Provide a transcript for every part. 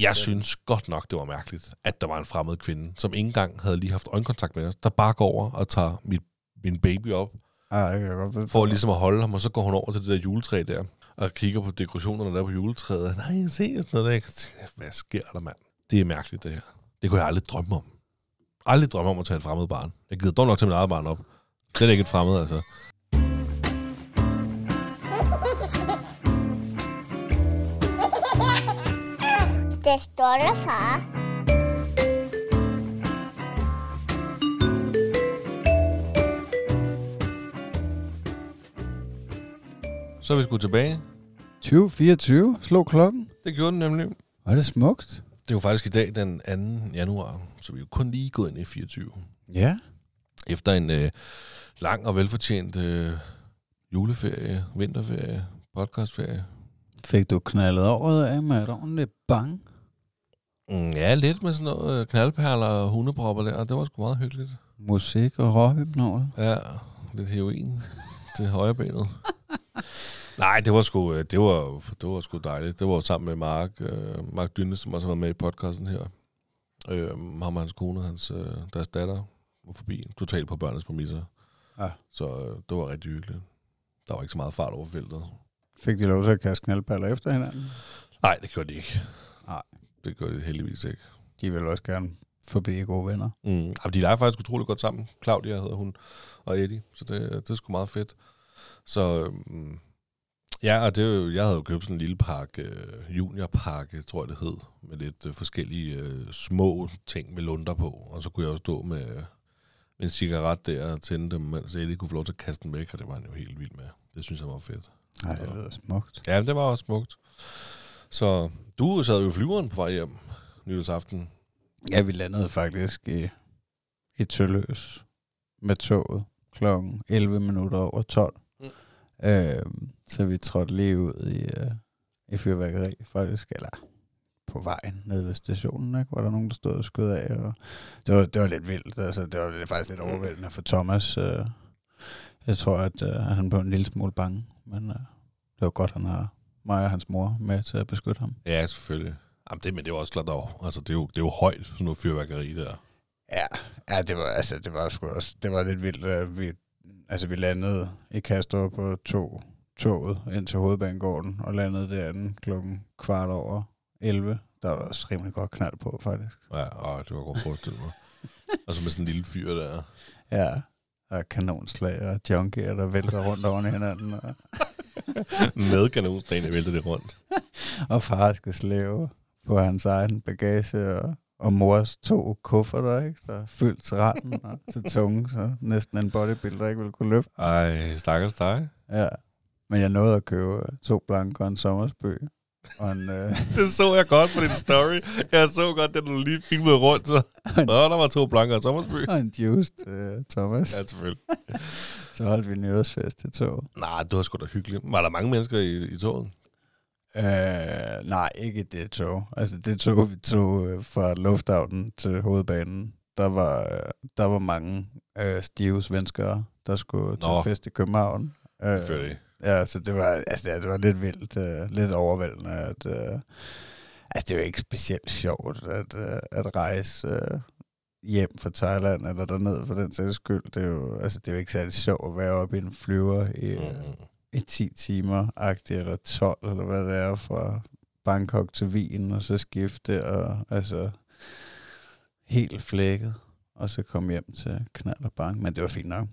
Jeg synes godt nok, det var mærkeligt, at der var en fremmed kvinde, som ikke engang havde lige haft øjenkontakt med os, der bare går over og tager mit, min baby op, Ja, det kan jeg godt for ligesom at holde ham, og så går hun over til det der juletræ der, og kigger på dekorationerne der på juletræet. Nej, se sådan noget der. Jeg Hvad sker der, mand? Det er mærkeligt, det her. Det kunne jeg aldrig drømme om. Aldrig drømme om at tage et fremmed barn. Jeg gider dog nok tage mit eget barn op. Det er ikke et fremmed, altså. Der, far. Så er vi sgu tilbage. 2024 slog klokken. Det gjorde den nemlig. Var det smukt? Det er jo faktisk i dag den 2. januar, så vi er jo kun lige gået ind i 24. Ja. Efter en øh, lang og velfortjent øh, juleferie, vinterferie, podcastferie. Fik du knaldet året af med et ordentligt bang? Mm, ja, lidt med sådan noget øh, knaldperler og hundepropper der, og det var sgu meget hyggeligt. Musik og råhypnose? Ja, lidt heroin til højrebenet. Nej, det var sgu, øh, det var, det var sgu dejligt. Det var sammen med Mark, øh, Mark Dynne, som også har været med i podcasten her. Øh, ham og hans kone, hans, øh, deres datter, var forbi totalt på børnenes præmisser. Ja. Så øh, det var rigtig hyggeligt. Der var ikke så meget fart over feltet. Fik de lov til at kaste knaldpaller efter hinanden? Nej, det gjorde de ikke. Det gjorde de heldigvis ikke. De vil også gerne forbi gode venner. Mm. Jamen, de leger faktisk utrolig godt sammen. Claudia hedder hun, og Eddie. Så det, det er sgu meget fedt. Så øhm, ja, og det, er jo- jeg havde jo købt sådan en lille pakke, øh, juniorpakke, tror jeg det hed, med lidt øh, forskellige øh, små ting med lunder på. Og så kunne jeg også stå med, øh, med en cigaret der og tænde dem, mens Eddie kunne få lov til at kaste den væk, og det var han jo helt vild med. Det synes jeg var fedt. Nej, det lyder smukt. Ja, det var også smukt. Så du sad jo flyveren på vej hjem nytårsaften. Ja, vi landede faktisk i, i Tølløs med toget klokken 11 minutter over 12. Mm. Mm. Øh, så vi trådte lige ud i, øh, i fyrværkeri, faktisk. Eller på vejen nede ved stationen, ikke? var der nogen, der stod og skød af. Og det, var, det var lidt vildt. Altså, det var faktisk lidt overvældende for Thomas. Øh, jeg tror, at øh, han blev en lille smule bange, men øh, det var godt, han har mig og hans mor med til at beskytte ham. Ja, selvfølgelig. Jamen, det, men det var også klart dog. Altså, det er jo, det er jo højt, sådan noget fyrværkeri der. Ja, ja det var altså det var sgu også det var lidt vildt. at Vi altså vi landede i Kastrup på to toget ind til hovedbanegården og landede derinde klokken kvart over 11. Der var også rimelig godt knald på faktisk. Ja, og det var godt forestillet mig. og så med sådan en lille fyr der. Ja, der er kanonslag og junkier, der vælter rundt oven i hinanden. Og, Med kanonstagen, der vælter det rundt. og far skal slæve på hans egen bagage og, og mors to kufferter, ikke? Der er fyldt til randen og til tunge, så næsten en bodybuilder ikke ville kunne løfte. Ej, stakkels dig. Ja, men jeg nåede at købe to blanke og en sommersbøg. Og en, øh, Det så jeg godt på din story. Jeg så godt, da du lige filmede rundt. Så. Nå, der var to blanker og sommersby. og en juiced øh, Thomas. Ja, selvfølgelig. Så holdt vi nytårsfest i toget. Nej, det var sgu da hyggeligt. Var der mange mennesker i, i toget? Øh, nej, ikke det tog. Altså det tog, vi tog øh, fra lufthavnen til hovedbanen. Der var, øh, der var mange øh, stive svenskere, der skulle til Nå. fest i København. Øh, Selvfølgelig. Ja, så det var, altså, det, det var lidt vildt, øh, lidt overvældende. At, øh, altså, det var ikke specielt sjovt at, øh, at rejse øh, hjem fra Thailand, eller derned for den sags skyld. Det er jo, altså, det er jo ikke særlig sjovt at være oppe i en flyver i, mm. I 10 timer, agtigt, eller 12, eller hvad det er, fra Bangkok til Wien, og så skifte, og altså helt flækket, og så komme hjem til knald og bang. Men det var fint nok.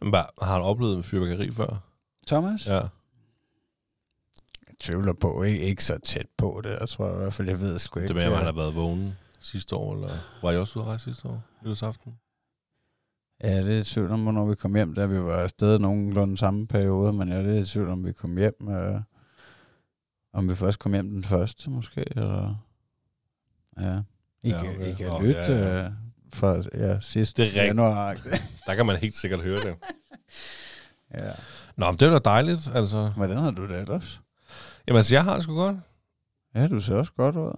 Men bare, har han oplevet en fyrværkeri før? Thomas? Ja. Jeg tvivler på, ikke, ikke så tæt på det. Jeg tror i hvert fald, jeg ved sgu ikke. Det med, om øh, han har været vågen sidste år, eller var I også ude at rejse sidste år? Nytårsaften? Ja, det er i tvivl om, hvornår vi kom hjem, da vi var afsted nogenlunde samme periode, men jeg er lidt i tvivl om, vi kom hjem. Øh, om vi først kom hjem den første, måske, eller... Ja. I Ja, kan, okay. I kan Nå, lytte ja, ja. øh, for ja, sidste Det januar. Der kan man helt sikkert høre det. ja. Nå, men det er da dejligt, altså. Hvordan har du det ellers? Jamen, altså, jeg har det sgu godt. Ja, du ser også godt ud.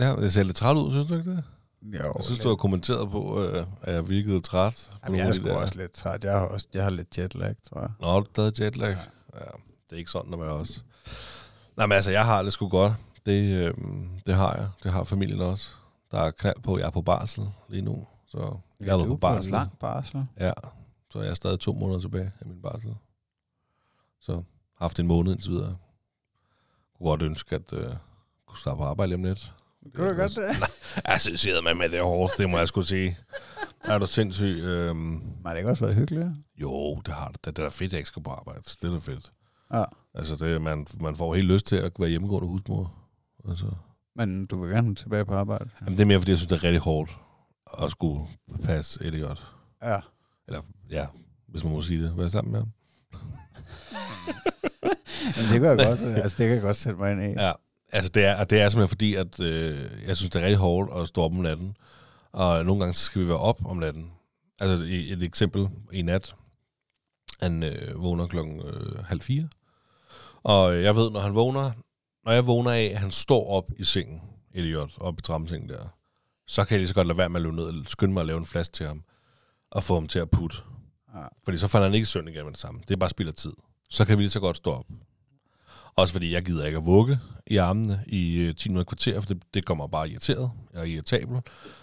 Ja, jeg ser lidt træt ud, synes du ikke det? Jo, Jeg synes, du har kommenteret på, øh, at jeg virkede træt. på Jamen, jeg er sgu også lidt træt. Jeg har, også, jeg har lidt jetlag, tror jeg. Nå, du havde jetlag. Ja. det er ikke sådan, at være også. Nej, men altså, jeg har det sgu godt. det, øh, det har jeg. Det har familien også. Der er knald på, jeg er på barsel lige nu. Så jeg har været på barsel. lang barsel. Ja, så jeg er stadig to måneder tilbage af min barsel. Så har haft en måned indtil videre. Kunne godt ønske, at øh, kunne starte på arbejde lidt. Kunne du godt det? Jeg synes, sidder man med det hårdest, det må jeg skulle sige. Er du sindssyg? Øhm, Men det ikke også været hyggeligt? jo, det har det. Det er da fedt, at jeg ikke skal på arbejde. Det er da fedt. Ja. Altså, det, man, man får helt lyst til at være hjemmegående husmor. Altså. Men du vil gerne tilbage på arbejde? Jamen, det er mere, fordi jeg synes, det er rigtig hårdt at skulle passe Elliot. Ja. Eller, ja, hvis man må sige det. Være sammen med ham. Men det kan jeg godt, altså det kan jeg godt sætte mig ind i. Ja, altså det er, og det er simpelthen fordi, at øh, jeg synes, det er rigtig hårdt at stå op om natten. Og nogle gange så skal vi være op om natten. Altså et, et eksempel i nat. Han øh, vågner klokken øh, halv fire. Og jeg ved, når han vågner, når jeg vågner af, at han står op i sengen, Elliot, op i tramsengen der, så kan jeg lige så godt lade være med at løbe ned og skynde mig at lave en flaske til ham, og få ham til at putte. Ja. Fordi så falder han ikke i søvn igen med det samme. Det er bare spild af tid. Så kan vi lige så godt stå op. Også fordi jeg gider ikke at vugge i armene i øh, 10 minutter kvarter, for det, det kommer bare irriteret og irritabel.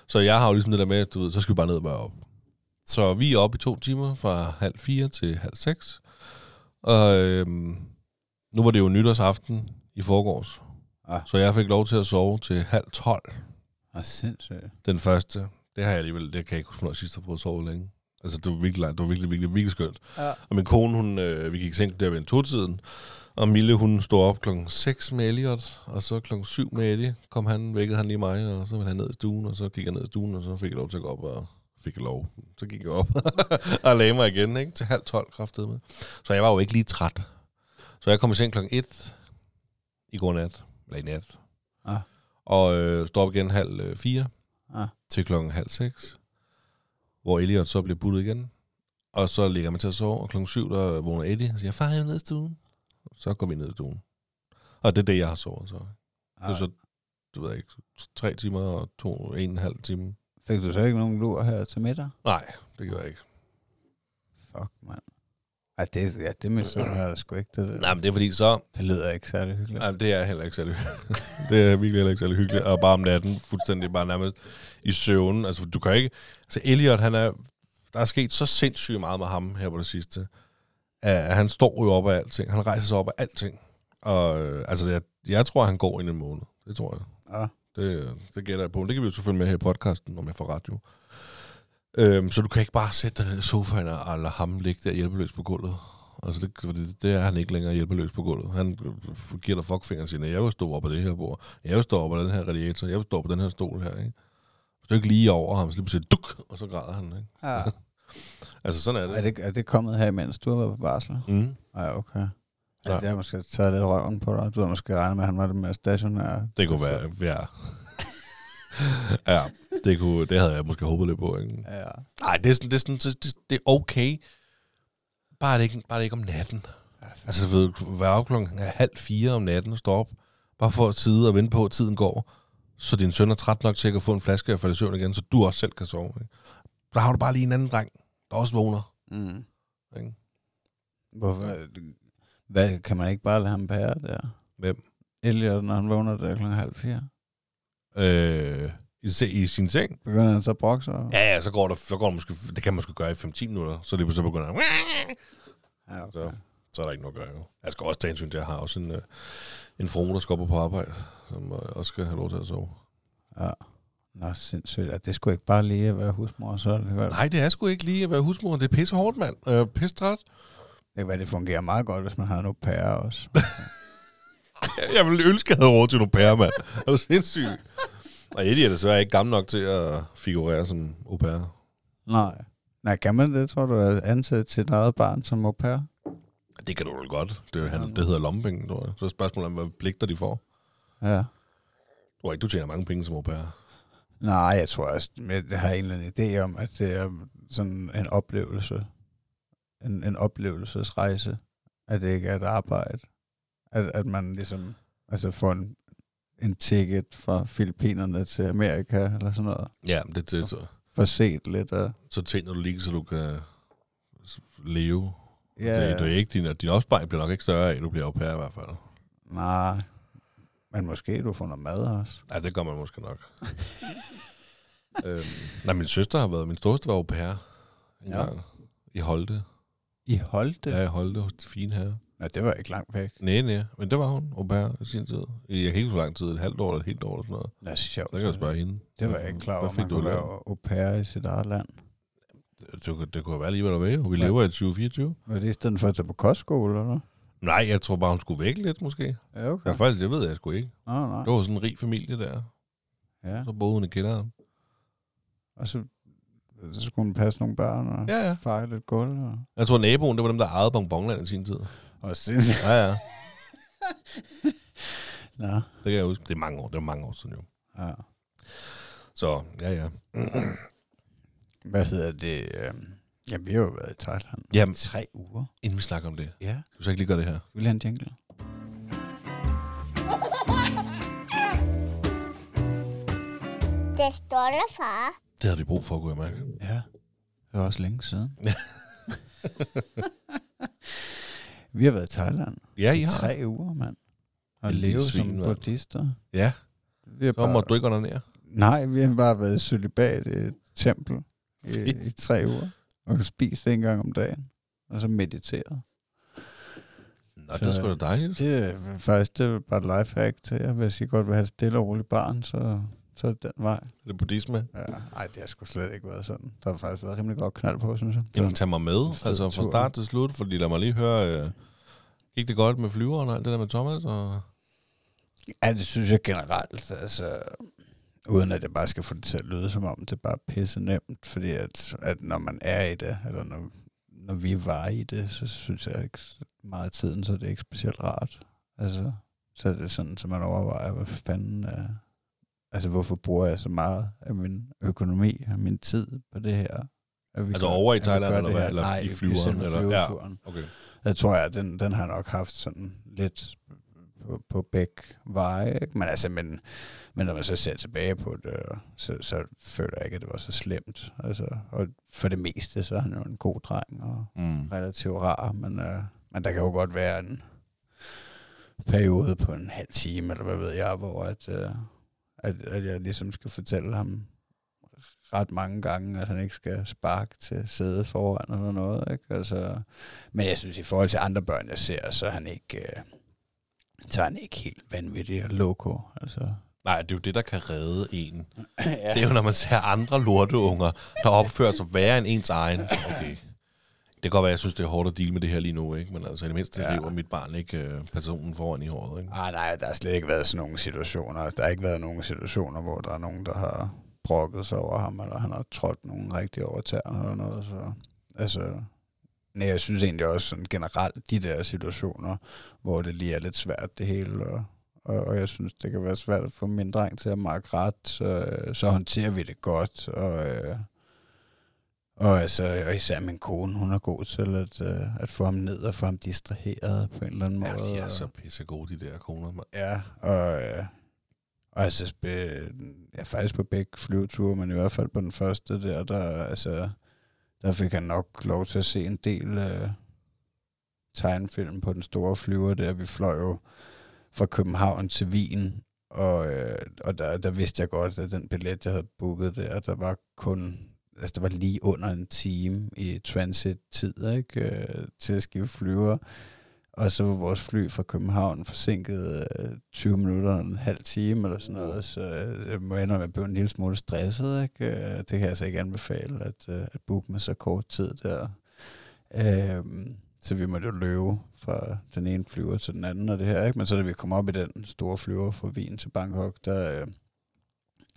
Så jeg har jo ligesom det der med, du ved, så skal vi bare ned og være op. Så vi er oppe i to timer fra halv fire til halv seks. Og øhm, nu var det jo nytårsaften i forgårs. Ja. Så jeg fik lov til at sove til halv tolv Ah, sindssygt. den første. Det har jeg alligevel, det kan jeg ikke huske, når jeg sidst har prøvet at sove længe. Altså, det var virkelig det var virkelig, virkelig, virkelig skønt. Ja. Og min kone, hun, øh, vi gik i seng der ved en to-tiden, og Mille, hun stod op klokken 6 med Elliot, og så klokken 7 med Eddie, kom han, vækkede han lige mig, og så ville han ned i stuen, og så gik jeg ned i stuen, og så fik jeg lov til at gå op, og fik jeg lov. Så gik jeg op og lagde mig igen, ikke? Til halv tolv kraftede med. Så jeg var jo ikke lige træt. Så jeg kom i seng klokken 1 i går nat, eller i nat, Ja. og øh, stod op igen halv øh, fire Ja. til klokken halv seks, hvor Elliot så bliver puttet igen. Og så ligger man til at sove, og klokken syv, der vågner Eddie og siger, far, jeg er nede i stuen. Så går vi ned i stuen. Og det er det, jeg har sovet så. Det er så, du ved ikke, tre timer og to, en og en halv time. Fik du så ikke nogen lur her til middag? Nej, det gør jeg ikke. Fuck, mand. Ej, det, ja, det med sådan her sgu ikke. Det, det, Nej, men det er fordi så, det lyder ikke særlig hyggeligt. nej, det er heller ikke særlig Det er virkelig heller ikke særlig hyggeligt. Og bare om natten, fuldstændig bare nærmest i søvn. Altså, du kan ikke... Altså, Elliot, han er... Der er sket så sindssygt meget med ham her på det sidste. At han står jo op af alting. Han rejser sig op af alting. Og øh, altså, jeg, jeg tror, han går ind en måned. Det tror jeg. Ja. Det, det gætter jeg på. Det kan vi jo selvfølgelig med her i podcasten, når jeg får radio. Øhm, så du kan ikke bare sætte dig ned i sofaen og lade ham ligge der hjælpeløs på gulvet. Altså, det, fordi det, det er han ikke længere hjælpeløs på gulvet. Han øh, giver dig fuckfingeren og siger, "Nej, jeg vil stå op på det her bord. Jeg vil stå op på den her radiator. Jeg vil stå på den her stol her, ikke? Hvis du ikke lige over ham, så lige pludselig duk, og så græder han, ikke? ja. Altså, sådan er det. Er det, er det kommet her, mens du har været på barsel? Mm. Ja, okay. Ja. Ja. Det har måske taget lidt røven på dig. Du har måske regnet med, at han var det mere stationær. Det kunne være, ja. ja, det, kunne, det havde jeg måske håbet lidt på, ikke? Ja. Nej, det er, sådan, det, er sådan, det, det, er okay. Bare det, ikke, bare det ikke om natten. Altså, du ved, op klokken halv fire om natten og stå op. Bare for at sidde og vente på, at tiden går. Så din søn er træt nok til at få en flaske og falde i søvn igen, så du også selv kan sove. Ikke? Så har du bare lige en anden dreng, der også vågner. Mm. Ikke? Hvorfor? Hvad, kan man ikke bare lade ham pære der? Hvem? Elliot, når han vågner der klokken halv fire. Øh, i, se- I sin seng? Begynder han så at brokke sig? Ja, ja, så går der, så går der måske, det kan man måske gøre i 5-10 minutter, så det så begynder han, Ja, okay. Så. så er der ikke noget at gøre. Jo. Jeg skal også tage hensyn til, at jeg har også en, øh, en frue, der skal op på arbejde, som øh, også skal have lov til at sove. ja. Nå, sindssygt. At det skulle ikke bare lige at være husmor, så det hørt. Nej, det er sgu ikke lige at være husmor. Det er pisse hårdt, mand. Er pisse træt. Det kan være, det fungerer meget godt, hvis man har nogle pære også. Jeg ville ønske, at jeg havde råd til nogle pære, mand. Er du sindssyg? Og Eddie er desværre ikke gammel nok til at figurere som au pair. Nej. Nej, kan man det? Tror du, at ansætte sit eget barn som au pair? Det kan du vel godt. Det, han, det hedder lommepenge, tror jeg. Så er spørgsmålet hvad pligter de får. Ja. Tror ikke, du tjener mange penge som au pair. Nej, jeg tror også, jeg har en eller anden idé om, at det er sådan en oplevelse. En, en oplevelsesrejse. At det ikke er et arbejde. At, at man ligesom altså får en, en ticket fra Filippinerne til Amerika, eller sådan noget. Ja, det, det, så, For set lidt af... så tjener du lige, så du kan leve. Ja, Det, det er ikke din, din opsparing bliver nok ikke større at du bliver au pair i hvert fald. Nej. Men måske du får noget mad også. Ja, det gør man måske nok. øhm, nej, min søster har været, min storeste var au pair en Ja. ja. gang i Holte. I Holte? Ja, Ja. i Holte hos fine herrer. Nå, det var ikke langt væk. Nej, nej, men det var hun au pair i sin tid. I- Jeg kan ikke så lang tid, et halvt år eller et helt år eller sådan noget. Det er sjovt. Der kan jeg spørge hende. Det var jeg ikke klar over, man du kunne være au pair i sit eget land. Det, det, kunne- det kunne være lige, hvad der var. Vi Ja. lever i 2024. Var det i stedet for at tage på kostskole, eller Nej, jeg tror bare, hun skulle væk lidt, måske. Ja, okay. Ja, faktisk, det ved jeg sgu ikke. Nå, nej. Det var sådan en rig familie der. Ja. Så boede hun i kælderen. Og så, så skulle hun passe nogle børn og Ja, ja. feje lidt gulv. Og, Jeg tror, naboen, det var dem, der ejede Bonbonland i sin tid. og sindssygt. Ja, ja. Nå, Det kan jeg huske. Det er mange år. Det var mange år siden jo. ja. Så, ja, ja. Hvad hedder det? øhm, Jamen, vi har jo været i Thailand. Jamen, I tre uger. inden vi snakker om det. Ja. Skal vi så ikke lige gøre det her? Vil have en jingle? Det står der, far. Det havde vi brug for, kunne jeg mærke. Ja. Det var også længe siden. Vi har været i Thailand. Ja, I I har. tre uger, mand. Og leve svin, som mand. buddhister. Ja, Vi har så må du ikke under ned. Nej, vi har bare været i celibat i et tempel i, Fedt. i tre uger. Og spist en gang om dagen. Og så mediteret. Nå, det er sgu da dejligt. Det er faktisk det er bare et lifehack til jer. Hvis I godt vil have et stille og roligt barn, så, så er det den vej. Det er buddhisme. Ja. Ej, det har sgu slet ikke været sådan. Der har faktisk været rimelig godt knald på, synes jeg. Jamen, tag mig med. Altså, fra start til slut. Fordi lad mig lige høre... Øh, gik det godt med flyveren og alt det der med Thomas? Og... Ja, det synes jeg generelt. Altså, uden at jeg bare skal få det til at lyde som om, det er bare pisse nemt. Fordi at, at når man er i det, eller når, når vi var i det, så synes jeg ikke meget af tiden, så er det ikke specielt rart. Altså, så er det sådan, så man overvejer, hvad fanden er, altså hvorfor bruger jeg så meget af min økonomi og min tid på det her? At vi Altså gør- over i Thailand, eller hvad? Eller Nej, i flyveren, eller- ja. Okay. Jeg tror, at den, den har nok haft sådan lidt på, på begge veje. Ikke? Men, altså, men, men når man så ser tilbage på det, så, så føler jeg ikke, at det var så slemt. Altså, og for det meste, så er han jo en god dreng og Mm. relativt rar. Men, øh, men der kan jo godt være en periode på en halv time, eller hvad ved jeg, hvor at, øh, at, at jeg ligesom skal fortælle ham ret mange gange, at han ikke skal sparke til sædet foran eller noget. Ikke? Altså, men jeg synes, i forhold til andre børn, jeg ser, så er han ikke, øh, så er han ikke helt vanvittig og loco. Altså. Nej, det er jo det, der kan redde en. ja. Det er jo, når man ser andre lorteunger, der opfører sig værre end ens egen. Okay. Det kan godt være, jeg synes, det er hårdt at deale med det her lige nu, ikke? Men altså, i det mindste Ja. lever mit barn ikke øh, personen foran i håret, ikke? Ah, nej, der har slet ikke været sådan nogle situationer. Der har ikke været nogen situationer, hvor der er nogen, der har brokket sig over ham, eller han har trådt nogen rigtig over tæerne eller noget. Så, altså, nej, jeg synes egentlig også sådan generelt, de der situationer, hvor det lige er lidt svært det hele, og, og, og jeg synes, det kan være svært at få min dreng til at markere ret, så, så håndterer vi det godt, og, øh, og, altså, og især min kone, hun er god til at, øh, at få ham ned og få ham distraheret på en eller anden Ja, måde. de er så pissegode, de der koner, mand. Ja, og, øh, og altså, ja, faktisk på begge flyveture, men i hvert fald på den første der, der, altså, der fik han nok lov til at se en del øh, tegnefilm på den store flyver der. Vi fløj jo fra København til Wien, og, øh, og der, der vidste jeg godt, at den billet, jeg havde booket der, der var kun, altså der var lige under en time i transit-tid, ikke, øh, til at skifte flyver. Og så var vores fly fra København forsinket øh, 20 minutter og en halv time eller sådan noget, så øh, jeg må ende med at blive en lille smule stresset. Ikke? Øh, Det kan jeg altså ikke anbefale, at, øh, at booke med så kort tid der. Øh, så vi måtte jo løbe fra den ene flyver til den anden og det her. Ikke? Men så da vi kom op i den store flyver fra Wien til Bangkok, der, øh,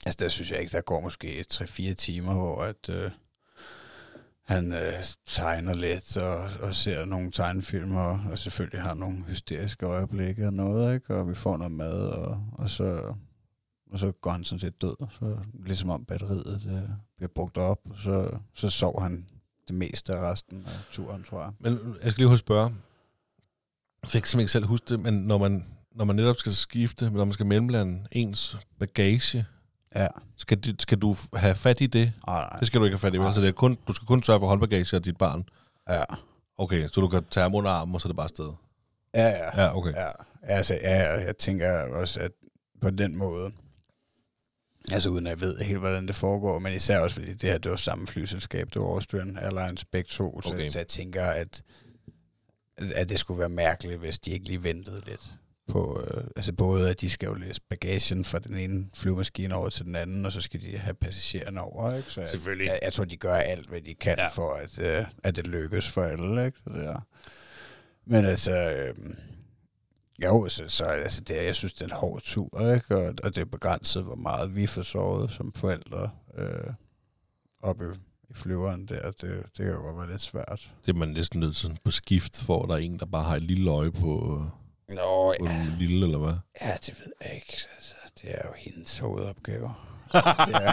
altså der synes jeg ikke, der går måske 3-4 timer, hvor at, øh, han øh, tegner lidt og, og ser nogle tegnefilm og, og selvfølgelig har nogle hysteriske øjeblikke og noget, ikke? Og vi får noget mad, og, og så og så går han sådan set død. Så ligesom om batteriet det bliver brugt op, og så, så sov han det meste af resten af turen, tror jeg. Men jeg skal lige huske spørge. Jeg fik simpelthen ikke selv huske det, men når man, når man netop skal skifte, når man skal mellemlande ens bagage, Ja. skal, du- skal du have fat i det? Ah, nej. Det skal du ikke have fat i, vel? Nej. Så det er kun, du skal kun sørge for håndbagage af dit barn. Ja. Okay, så du kan tage ham under armen, og så er det bare afsted. Ja, ja. Ja, okay. Ja, altså, ja, ja, jeg tænker også, at på den måde. Altså uden at jeg ved helt, hvordan det foregår, men især også fordi det her, det var samme flyselskab, det var Austrian Airlines begge to, så, Okay. så jeg tænker, at, at det skulle være mærkeligt, hvis de ikke lige ventede lidt på, øh, altså både at de skal jo læse bagagen fra den ene flyvemaskine over til den anden, og så skal de have passagererne over, ikke? Så jeg, Selvfølgelig. Jeg, jeg tror, de gør alt, hvad de kan Ja. for, at, øh, at det lykkes for alle, ikke? Så det er. Men altså, øh, jo, så, så altså, det, er- jeg synes, det er en hård tur, ikke? Og, og det er begrænset, hvor meget vi får sovet som forældre øh, oppe i, flyveren der. Det, det kan jo godt være lidt svært. Det er man næsten nødt til sådan på skift, for der er en, der bare har et lille øje på, Nå, på den lille, eller hvad? ja, det ved jeg ikke. Altså, det er jo hendes hovedopgave. ja.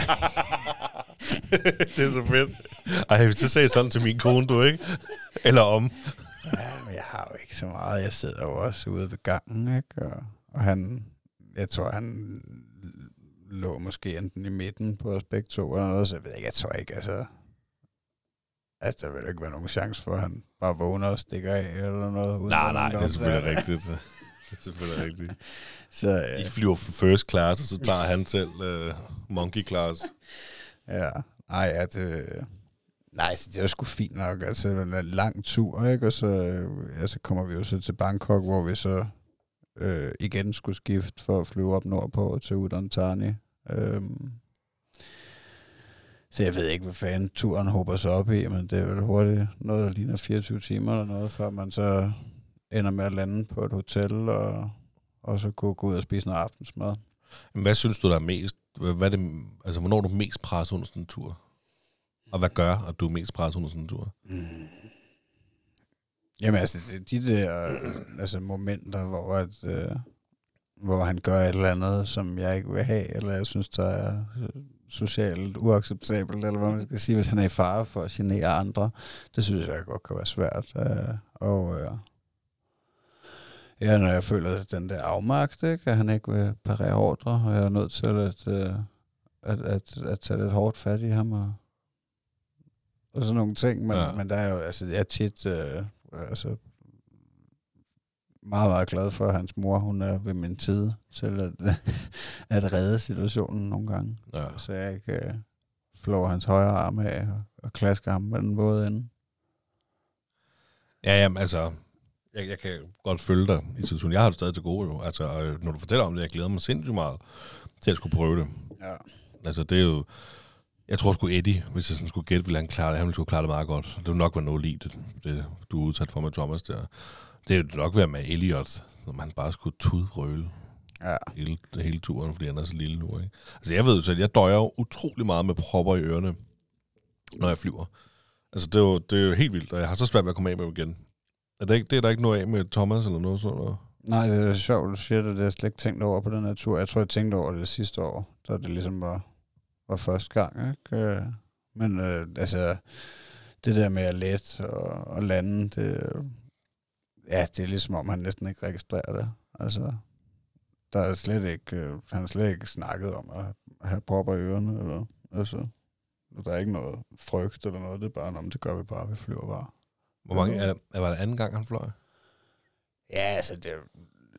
det er så fedt. Ej, hvis det sagde sådan til min kone, du ikke? Eller om. Ja, men jeg har jo ikke så meget. Jeg sidder jo også ude ved gangen, ikke? Og, og han, jeg tror, han lå måske enten i midten på os begge to, eller noget, så jeg ved ikke, jeg tror ikke, altså... Altså, der vil ikke være nogen chance for, at han bare vågner og stikker af, eller noget. uden Nej, nej, det er selvfølgelig rigtigt. Det er selvfølgelig rigtigt. Så, I øh, flyver first class, og så tager han selv uh, monkey class. ja. Nej, ja, det... Nej, så det er sgu fint nok. Altså, det er en lang tur, ikke? Og så, øh, ja, så kommer vi jo så til Bangkok, hvor vi så øh, igen skulle skifte for at flyve op nordpå til Udon Thani. Øhm, så jeg ved ikke, hvad fanden turen håber sig op i, men det er vel hurtigt noget, der ligner 24 timer eller noget, før man så ender med at lande på et hotel, og, og så gå, gå ud og spise noget aftensmad. Hvad synes du, der er mest... Hvad er det, altså, hvornår er du mest presset under sådan en tur? Og hvad gør, at du er mest presset under sådan en tur? Mm. Jamen altså, det, de der øh, altså, momenter, hvor, at, øh, hvor han gør et eller andet, som jeg ikke vil have, eller jeg synes, der er øh, socialt uacceptabelt, eller hvad man skal sige, hvis han er i fare for at genere andre, det synes jeg godt kan være svært. Øh, og øh, ja, når jeg føler den der afmagt, ikke, at han ikke vil parere ordre, og jeg er nødt til at, øh, at, at, at tage lidt hårdt fat i ham og, og sådan nogle ting. Men, Ja. men der er jo, altså, jeg er tit øh, altså, meget, meget glad for, at hans mor, hun er ved min side til at, at redde situationen nogle gange. Ja. Så jeg ikke øh, flår hans højre arm af og, og klasker ham med den våde ende. Ja, jamen, altså, jeg, jeg kan godt følge dig i situationen. Jeg har det stadig til gode jo. Altså, og når du fortæller om det, jeg glæder mig sindssygt meget til at skulle prøve det. Ja. Altså, det er jo... Jeg tror sgu Eddie, hvis jeg sådan skulle gætte, ville han klare det. Han ville sgu klare det meget godt. Det ville nok være noget lige det, det, du er udsat for med Thomas der. Det ville nok være med Elliot, når man bare skulle tudrøle Ja. hele, hele turen, fordi han er så lille nu. Ikke? Altså, jeg ved jo selv, jeg døjer jo utrolig meget med propper i ørerne, når jeg flyver. Altså, det er jo, det er jo helt vildt, og jeg har så svært ved at komme af med dem igen. Er det, ikke, det er der ikke noget af med Thomas eller noget sådan noget? Nej, det er sjovt, du siger det. Det har jeg slet ikke tænkt over på den her tur. Jeg tror, jeg tænkte over det sidste år, da det ligesom var, var første gang. Ikke? Øh, Men øh, altså, det der med at lette og, og lande, det, ja, det er ligesom om, han næsten ikke registrerer det. Altså, der er slet ikke, øh, han har slet ikke snakket om at have propper i ørerne. Eller, altså, der er ikke noget frygt eller noget. Det er bare, om det gør vi bare, vi flyver bare. Hvor mange, er, er, var det anden gang, han fløj? Ja, altså det er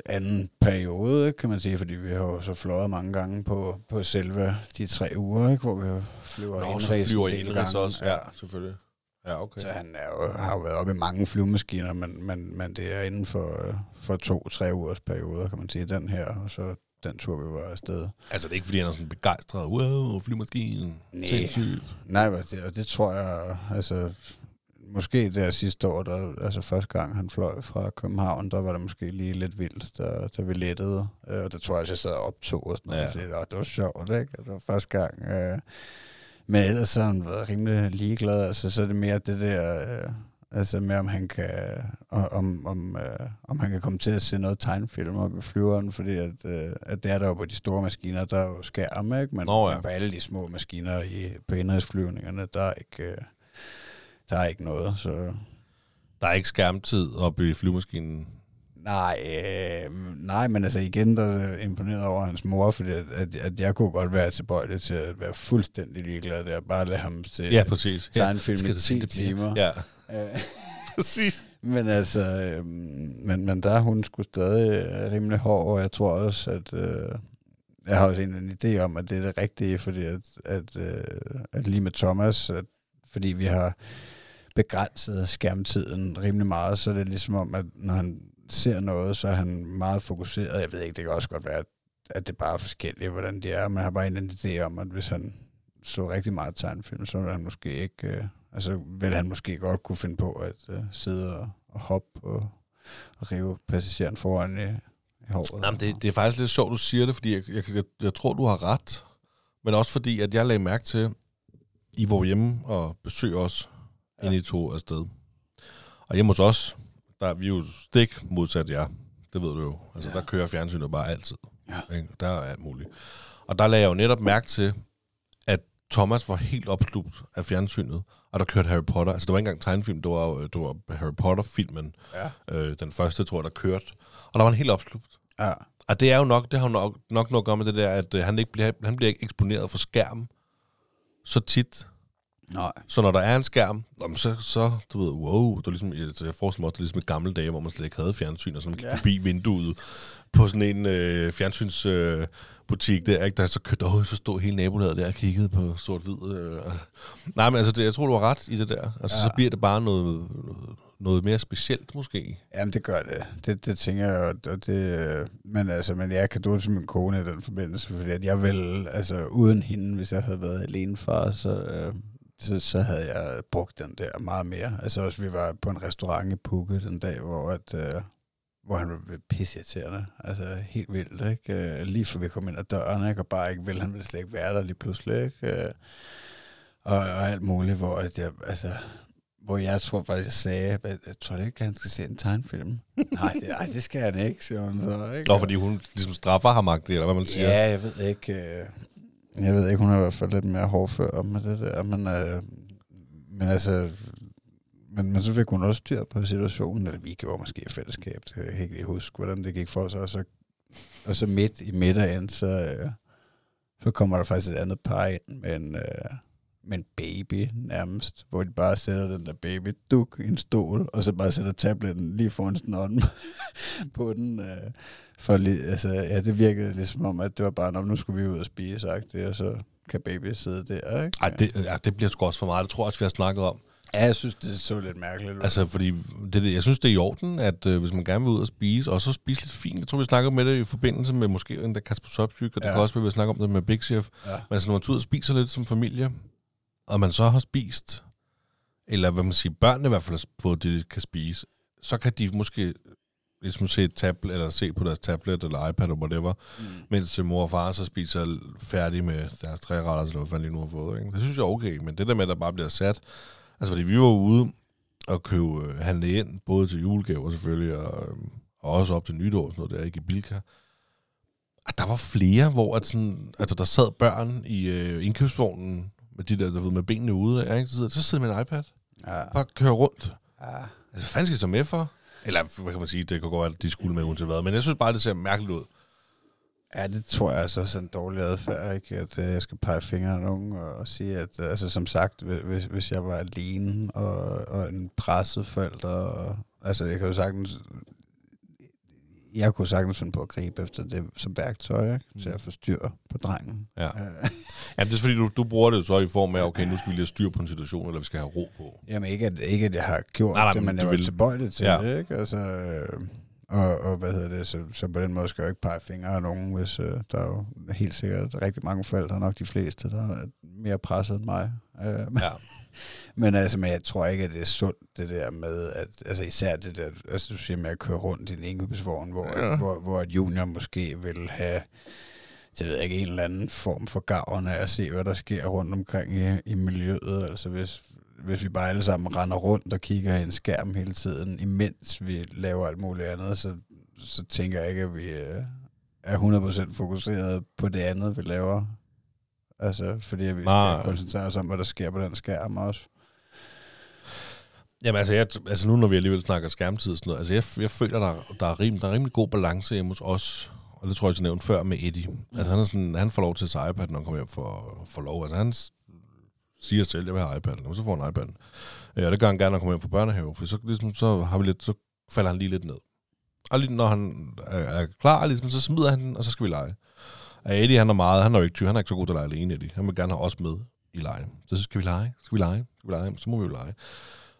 anden periode, kan man sige, fordi vi har jo så fløjet mange gange på, på selve de tre uger, ikke, hvor vi flyver Nå, så flyver del indrigs gange. også. Ja, selvfølgelig. Ja, okay. Så han er jo, har jo været oppe i mange flyvemaskiner, men, men, men det er inden for, for to-tre ugers perioder, kan man sige, den her, og så den tur, vi var afsted. Altså, det er ikke, fordi han er sådan begejstret. Wow, flymaskinen. Nej. Sindssygt. Nej, det, og det tror jeg, altså, måske der sidste år, der, altså første gang han fløj fra København, der var det måske lige lidt vildt, da, da vi lettede. Øh, Og der tror jeg også, jeg sad og optog og sådan noget, Ja. ja. fordi det var, det var sjovt, ikke? Det var første gang. Øh, men ellers så har han været rimelig ligeglad, altså så er det mere det der, øh, altså med om han kan, om, om, øh, om han kan komme til at se noget tegnefilm op i flyveren, fordi at, øh, at det er der jo på de store maskiner, der er jo skærm, ikke? Men, Nå ja. men på alle de små maskiner i, på indrigsflyvningerne, der er ikke, øh, der er ikke noget, så... Der er ikke skærmtid oppe i flymaskinen. Nej, øh, nej, men altså igen, der er imponeret over hans mor, fordi at, at, at jeg kunne godt være tilbøjelig til at være fuldstændig ligeglad der, bare lade ham se Ja, præcis. tegnefilm Skal i du se 10 det timer. Ja, Øh, præcis. men altså, øh, men, men der er hun skulle stadig øh, rimelig hård, og jeg tror også, at, øh, jeg har også en, en idé om, at det er det rigtige, fordi at, at, øh, at lige med Thomas, at, fordi vi har begrænset skærmtiden rimelig meget, så det er ligesom om, at når han ser noget, så er han meget fokuseret. Jeg ved ikke, det kan også godt være, at, det bare er forskelligt, hvordan de er, men jeg har bare en idé om, at hvis han så rigtig meget tegnefilm, så ville han måske ikke, øh, altså vil han måske godt kunne finde på at øh, sidde og, og hoppe og, og rive passageren foran i, i håret. Jamen, det, det er faktisk lidt sjovt, du siger det, fordi jeg, jeg, jeg, jeg tror, du har ret. Men også fordi, at jeg lagde mærke til, I var hjemme og besøg os, ja. inden I tog afsted. Og hjemme hos os, der er vi jo stik modsat jer. Det ved du jo. Altså, ja. der kører fjernsynet bare altid. Ja. Ikke? Der er alt muligt. Og der lagde jeg jo netop mærke til, at Thomas var helt opslugt af fjernsynet, og der kørte Harry Potter. Altså, det var ikke engang tegnefilm, det var, jo- det var Harry Potter-filmen. Ja. Øh, den første, tror jeg, der kørte. Og der var han helt opslugt. Ja. Og det er jo nok, det har jo nok, nok noget at gøre med det der, at øh, han, ikke bliver, han bliver ikke eksponeret for skærm så tit. Nej. Så når der er en skærm, så, så du ved, wow, det er ligesom, jeg, jeg forestiller mig også, det er ligesom i gamle dage, hvor man slet ikke havde fjernsyn, og så man gik Ja. forbi vinduet på sådan en øh, fjernsynsbutik øh, butik der, ikke? der så kørte, åh, så stod hele nabolaget der og kiggede på sort-hvid. Øh. Nej, men altså, det, jeg tror, du har ret i det der. Altså, Ja. så bliver det bare noget, noget mere specielt, måske. Jamen, det gør det. Det, det tænker jeg, og det, øh, men altså, men jeg kan dårligt til min kone i den forbindelse, fordi at jeg vil, altså uden hende, hvis jeg havde været alene far, så, øh, så, så havde jeg brugt den der meget mere. Altså også, vi var på en restaurant i Pukke den dag, hvor at, øh, hvor han var pisseirriterende. Altså helt vildt, ikke? Øh, lige for vi kom ind ad døren, ikke? Og bare ikke vil, han ville slet ikke være der lige pludselig, ikke? Øh, og, og alt muligt, hvor at jeg, altså, hvor jeg tror faktisk, jeg sagde, at jeg tror det ikke, han skal se en tegnefilm. nej, det, ej, det skal han ikke, siger hun så. Ikke? Nå, fordi hun ligesom straffer ham, eller hvad man siger. Ja, jeg ved ikke. Jeg ved ikke, hun er i hvert fald lidt mere hårdfør med det der, men, øh, men altså, men, men så fik hun også styr på situationen, eller vi gjorde måske i fællesskab, det kan jeg ikke lige huske, hvordan det gik for sig, og så, og så midt i middagen, så, øh, så kommer der faktisk et andet par ind med en, øh, med en baby nærmest, hvor de bare sætter den der baby duk i en stol, og så bare sætter tabletten lige foran snotten på den. Øh, for lige, altså, ja, det virkede ligesom om, at det var bare, "Nå, nu skulle vi ud og spise, sagt det, og så kan baby sidde der, ikke? Ej, det, ja, det bliver sgu også for meget. Det tror jeg også, vi har snakket om. Ja, jeg synes, det så lidt mærkeligt ud. Altså, fordi det, det- jeg synes, det er i orden, at øh, hvis man gerne vil ud og spise, og så spise lidt fint. Jeg tror, vi snakker med det i forbindelse med måske den der Kasper Sopsyk, og det Ja. kan også være, at vi snakker om det med Big Chef. ja. Men altså, når man tager ud og spiser lidt som familie, og man så har spist, eller hvad man siger, børnene i hvert fald har fået det, de kan spise, så kan de måske ligesom se, et tablet, eller se på deres tablet eller iPad eller whatever, Mm. mens mor og far så spiser færdig med deres tre retter, eller hvad fanden de nu har fået. Ikke? Det synes jeg er okay, men det der med, at der bare bliver sat... Altså, fordi vi var ude og købe, øh, handle ind, både til julegaver selvfølgelig, og, øh, og også op til nytår, sådan noget der, ikke i Bilka. Og der var flere, hvor at sådan, altså, der sad børn i øh, indkøbsvognen, med de der, der ved, med benene ude, ikke? Så, sidder- så sidder de med en iPad, Ja. bare kører rundt. ja. Altså, hvad fanden skal de så med for? Eller, hvad kan man sige, det kan godt være, at de skulle med uanset hvad, men jeg synes bare, det ser mærkeligt ud. Ja, det tror jeg altså også er en dårlig adfærd, ikke? At øh, jeg skal pege fingre af nogen og, og sige, at øh, altså, som sagt, hvi- hvis, hvis jeg var alene og, og en presset forælder, og, altså jeg kan jo sagtens, jeg kunne sagtens finde på at gribe efter det som værktøj, ikke? Til at få styr på drengen. Ja. Øh, Ja, det er fordi, du, du bruger det så i form af, okay, nu skal vi lige have styr på en situation, eller vi skal have ro på. Jamen ikke at, ikke, at jeg har gjort Nej, nej, det, men jeg var vil- tilbøjelig til Ja. det, ikke? Altså, øh, og, og hvad hedder det, så, så på den måde skal jeg jo ikke pege fingre af nogen, hvis øh, der er jo helt sikkert rigtig mange forældre, nok de fleste, der er mere presset end mig. Øh, Ja. men altså, men jeg tror ikke, at det er sundt, det der med, at, altså især det der, altså du siger med at køre rundt i en indkøbsvogn, hvor, Ja. hvor, hvor et junior måske vil have, det ved jeg ikke, en eller anden form for gavn af at se, hvad der sker rundt omkring i, i miljøet. Altså hvis, hvis vi bare alle sammen render rundt og kigger i en skærm hele tiden, imens vi laver alt muligt andet, så, så tænker jeg ikke, at vi øh, er 100% fokuseret på det andet, vi laver. Altså, fordi vi skal koncentrere os om, hvad der sker på den skærm også. Jamen altså, jeg, altså nu når vi alligevel snakker skærmtid og sådan noget, altså jeg, jeg føler, der, der, er rim, der er rimelig god balance hjemme hos os, og det tror jeg, jeg nævnte før med Eddie. Altså han, er sådan, han får lov til at tage iPad, når han kommer hjem for, for lov. Altså han siger selv, jeg vil have iPad, og så får han iPad. Ja, øh, det gør han gerne, når han kommer hjem fra børnehave, for så, ligesom, så, har vi lidt, så falder han lige lidt ned. Og lige når han er, er klar, ligesom, så smider han den, og så skal vi lege. Og Eddie, han er meget, han er jo ikke tyr, han er ikke så god til at lege alene, Eddie. Han vil gerne have os med i lege. Så skal vi lege, skal vi lege, skal vi lege, så må vi jo lege.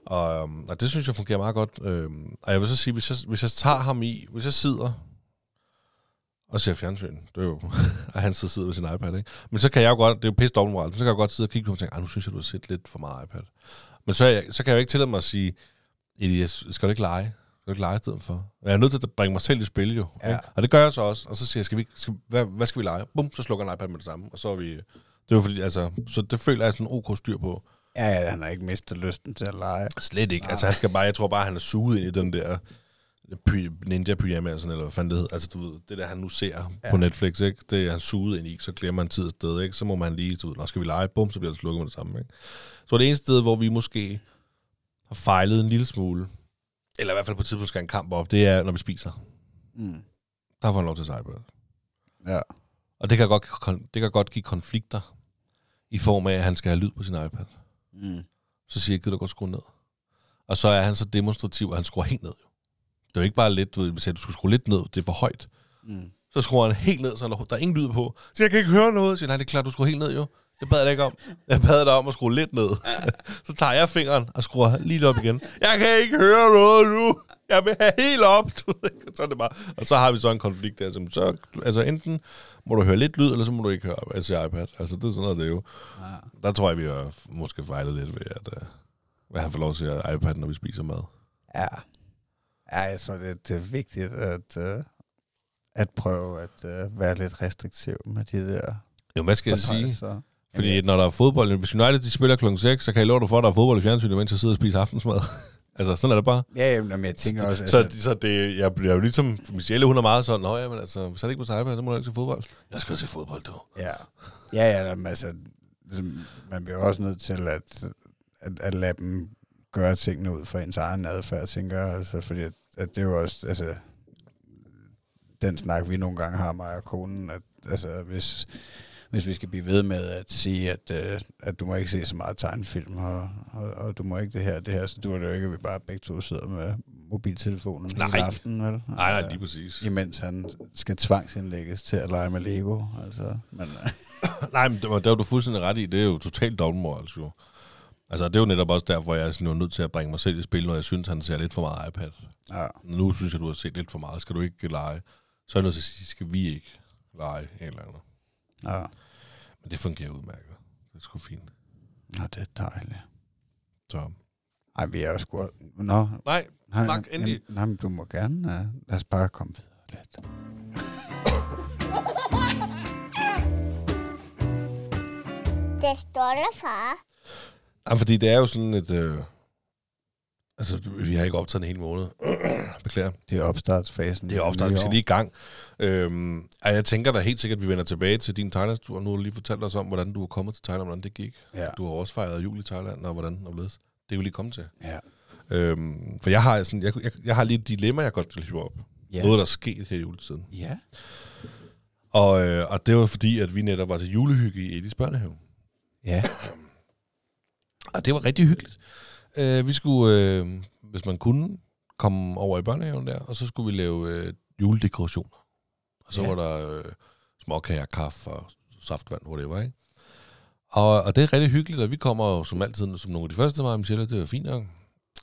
Og, øhm, og det synes jeg fungerer meget godt. Øhm, og jeg vil så sige, hvis jeg, hvis jeg tager ham i, hvis jeg sidder og ser fjernsyn, det er jo, og han sidder ved sin iPad, ikke? Men så kan jeg jo godt, det er jo pisse dobbeltmoral, så kan jeg godt sidde og kigge på ham og tænke, "Ej, nu synes jeg, du har set lidt for meget iPad. Men så, jeg, så kan jeg jo ikke tillade mig at sige, Elias, skal du ikke lege? Skal du ikke lege i stedet for? Jeg er nødt til at bringe mig selv i spil jo. Ja. Ikke? Og det gør jeg så også. Og så siger jeg, skal vi, skal, hvad, hvad skal vi lege? Bum, så slukker han iPad med det samme. Og så er vi... Det er jo fordi, altså... Så det føler jeg sådan en ok styr på. Ja, ja, han har ikke mistet lysten til at lege. Slet ikke. Nej. Altså, han skal bare, jeg tror bare, han er suget ind i den der py- ninja pyjama, sådan, eller hvad fanden det hedder. Altså, du ved, det der, han nu ser ja. På Netflix, ikke? det er han suget ind i, så glemmer man tid og sted, ikke? Så må man lige, du ved, nå, skal vi lege, bum, så bliver det slukket med det samme, ikke? Så det eneste sted, hvor vi måske har fejlet en lille smule, eller i hvert fald på et tidspunkt skal en kamp op, det er, når vi spiser. Mm. Der får han lov til at sejle. Ja. Og det kan, godt, det kan godt give konflikter, i form af, at han skal have lyd på sin iPad. Mm. Så siger jeg, gider du godt skrue ned? Og så er han så demonstrativ, at han skruer helt ned. Det er jo ikke bare lidt, du ved, hvis jeg, du skulle skrue lidt ned, det er for højt. Mm. Så skruer han helt ned, så der, er ingen lyd på. Så jeg kan ikke høre noget. Så siger, nej, det er klart, du skruer helt ned jo. Det bad jeg dig ikke om. Jeg bad dig om at skrue lidt ned. så tager jeg fingeren og skruer lige op igen. Jeg kan ikke høre noget nu. Jeg vil have helt op. Du ved ikke. så er det bare. Og så har vi så en konflikt der. Som så, altså enten må du høre lidt lyd, eller så må du ikke høre altså iPad. Altså det er sådan noget, det er jo. Ja. Der tror jeg, vi har måske fejlet lidt ved, at, uh, hvad han får lov til at iPad, når vi spiser mad. Ja. Ja, jeg tror, det, det er vigtigt at, uh, at prøve at uh, være lidt restriktiv med de der Jo, hvad skal jeg sige? Fordi Jamen, når der er fodbold, hvis United de spiller klokken 6, så kan jeg love dig for, at der er fodbold i fjernsynet, mens jeg sidder og spiser aftensmad. Altså, sådan er det bare. Ja, jamen, jamen, jeg tænker også... Så, Altså, så det, jeg bliver jo ligesom, Michelle, hun er meget sådan, Nå ja, men altså, hvis han ikke sig iPad, så må du ikke se fodbold. Jeg skal se fodbold, du. ja, ja, ja jamen, altså, ligesom, man bliver også nødt til at, at, at lade dem gøre tingene ud fra ens egen adfærd, tænker jeg. Altså, fordi at, at det er jo også... Altså, den snak, vi nogle gange har, mig og konen, at altså, hvis, hvis vi skal blive ved med at sige, at, øh, at du må ikke se så meget tegnefilm, og, og, og du må ikke det her det her, så du det jo ikke, at vi bare begge to sidder med mobiltelefonen Nej. hele aftenen, vel? Nej, nej, Øh, lige præcis. imens han skal tvangsindlægges til at lege med Lego. Altså, men, øh, Nej, men det var, det var du fuldstændig ret i. Det er jo totalt dobbeltmoral, jo. Altså, det er jo netop også derfor, jeg er sådan jo nødt til at bringe mig selv i spil, når jeg synes, han ser lidt for meget iPad. ja, Nu synes jeg, du har set lidt for meget. Skal du ikke lege? Så er jeg nødt til at sige, skal vi ikke lege? En eller andet. Ja. Men det fungerer udmærket. Det er sgu fint. Nå, det er dejligt. Så. Ej, vi er jo sgu... Nå, Nej, nej, Snak endelig. jamen, nej, men du må gerne... Uh, lad os bare komme videre lidt. Det stolte far. Jamen, fordi det er jo sådan et... Øh, altså, vi har ikke optaget en hel måned. Beklager. Det er opstartsfasen. Det er ofte, vi skal lige i gang. Øhm, ej, jeg tænker da helt sikkert, at vi vender tilbage til din Thailandstur. Nu har du lige fortalt os om, hvordan du er kommet til Thailand, hvordan det gik. Ja. Du har også fejret jul i Thailand, og hvordan og hvorledes. Det kan vi lige komme til. Ja. Øhm, for jeg har, sådan, jeg, jeg, jeg har lige et dilemma, jeg godt vil hive op. Ja. Noget, der er sket her i juletiden. Ja. Og, øh, og det var fordi, at vi netop var til julehygge i Edis børnehave. Ja. Og det var rigtig hyggeligt. Øh, vi skulle, øh, hvis man kunne, komme over i børnehaven der, og så skulle vi lave øh, juledekorationer. Og så Ja. var der øh, småkager, kaffe og saftvand, hvor det var, ikke? Og, og det er rigtig hyggeligt, og vi kommer som altid som nogle af de første, og Michelle, det er fint nok.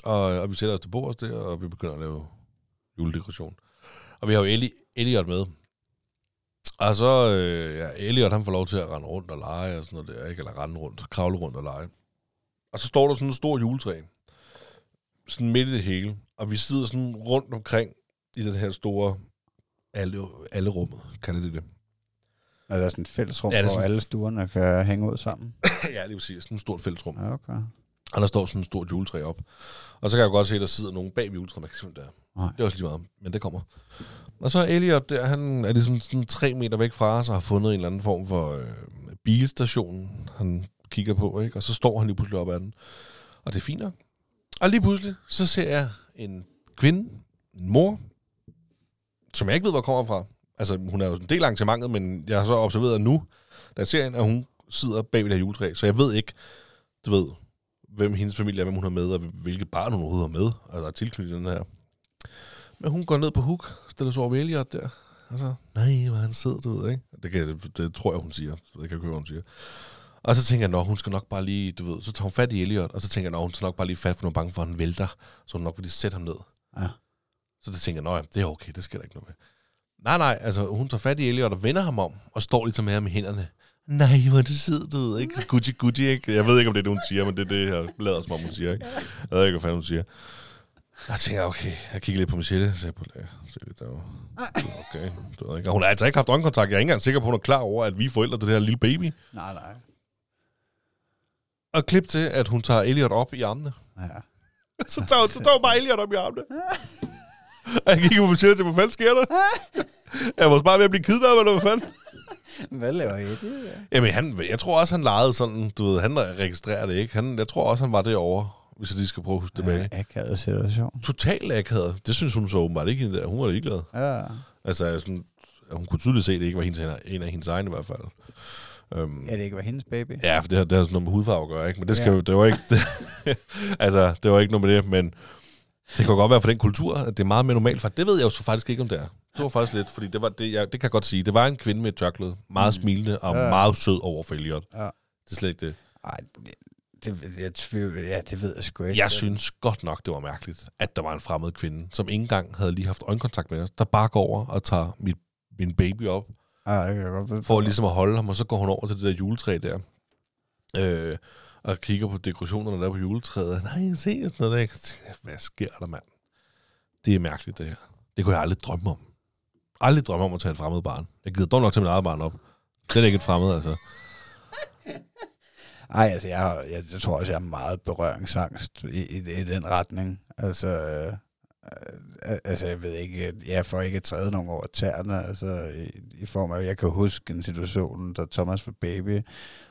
Og, og vi sætter os til bordet der, og vi begynder at lave juledekoration. Og vi har jo Eli, Elliot med. Og så, øh, ja, Elliot han får lov til at rende rundt og lege og sådan noget der, ikke? Eller rende rundt, kravle rundt og lege. Og så står der sådan en stor juletræ. Sådan midt i det hele. Og vi sidder sådan rundt omkring i den her store alle, alle rummet, kalder det det. Og der er sådan et fællesrum, Ja, hvor alle stuerne kan hænge ud sammen. ja, lige præcis. Sådan et stort fællesrum. Ja, okay. Og der står sådan et stort juletræ op. Og så kan jeg godt se, at der sidder nogen bag juletræet. Man kan se, hvem det er. Nej. Det er også lige meget, men det kommer. Og så er Elliot der, han er ligesom sådan tre meter væk fra os og har fundet en eller anden form for øh, bilstation, han kigger på, ikke? Og så står han lige pludselig op ad den. Og det er fint nok. Og lige pludselig, så ser jeg en kvinde, en mor, som jeg ikke ved, hvor kommer fra. Altså, hun er jo en del af arrangementet, men jeg har så observeret nu, da jeg ser hende, at hun sidder bag ved det her juletræ. Så jeg ved ikke, du ved, hvem hendes familie er, hvem hun har med, og hvilket barn hun overhovedet har med, og der er tilknyttet den her. Men hun går ned på hook, stiller sig over ved Elliot der, Og så, nej, hvor han sidder, du ved, ikke? Det, kan, det, det tror jeg, hun siger. Det kan jeg høre, hun siger. Og så tænker jeg, nå, hun skal nok bare lige, du ved, så tager hun fat i Elliot, og så tænker jeg, nå, hun skal nok bare lige fat, for hun er bange for, at han vælter, så hun nok vil lige sætte ham ned. Ja. Så det tænker jeg, nå det er okay, det skal der ikke noget med. Nej, nej, altså hun tager fat i Elliot og vender ham om, og står ligesom med ham i hænderne. Nej, hvor er det sød, du ved, ikke? Gucci, Gucci, ikke? Jeg ved ikke, om det er det, hun siger, men det er det, jeg lader som om, hun siger, ikke? Jeg ved ikke, hvad fanden hun siger. Jeg tænker, okay, jeg kigger lidt på Michelle, så jeg på det, så lidt derovre. Okay, du ved ikke. Og hun har altså ikke haft øjenkontakt. Jeg er ikke engang sikker på, at hun er klar over, at vi er forældre til det her lille baby. Nej, nej. Og klip til, at hun tager Elliot op i armene. Ja. Så tager, hun- så tager hun bare Elliot op i armene. Og jeg kigger på Michelle til, hvad fanden sker der? Jeg var bare ved at blive kidnappet, eller hvad fanden? Hvad laver Eddie? Ja. Jamen, han, jeg tror også, han legede sådan, du ved, han registrerer det ikke. Han, jeg tror også, han var derovre, hvis jeg lige skal prøve at huske tilbage. Ja, akavet situation. Totalt akavet. Det synes hun så åbenbart ikke, der. hun var ligeglad. Ja. Altså, sådan, hun kunne tydeligt se, at det ikke var hendes, en af hendes egne i hvert fald. Um, Ja, det ikke var hendes baby. Ja, for det har, det har sådan noget med hudfarve at gøre, ikke? Men det, skal Ja. det var ikke... Det, altså, det var ikke noget med det, men det kan godt være for den kultur, at det er meget mere normalt. For det ved jeg jo så faktisk ikke, om det er. Det var faktisk lidt, fordi det, var, det, jeg, det kan jeg godt sige. Det var en kvinde med et tørklæde. Meget Mm. smilende og Ja. meget sød over for Elliot. Ja. Det er slet ikke det. Ej, det, det, jeg tvivl, ja, det ved jeg sgu ikke. Jeg synes godt nok, det var mærkeligt, at der var en fremmed kvinde, som ikke engang havde lige haft øjenkontakt med os, der bare går over og tager mit, min baby op, Ja, det kan jeg godt for ligesom at holde ham, og så går hun over til det der juletræ der, øh, og kigger på dekorationerne der på juletræet. Nej, se sådan noget der. Jeg Hvad sker der, mand? Det er mærkeligt, det her. Det kunne jeg aldrig drømme om. Aldrig drømme om at tage et fremmed barn. Jeg gider dog nok til mit eget barn op. Slet ikke et fremmed, altså. Ej, altså, jeg, jeg, jeg tror også, jeg er meget berøringsangst i, i, i den retning. Altså, øh, altså, jeg ved ikke, jeg får ikke træde nogen over tæerne, altså, i, i form af, jeg kan huske en situation, da Thomas var baby,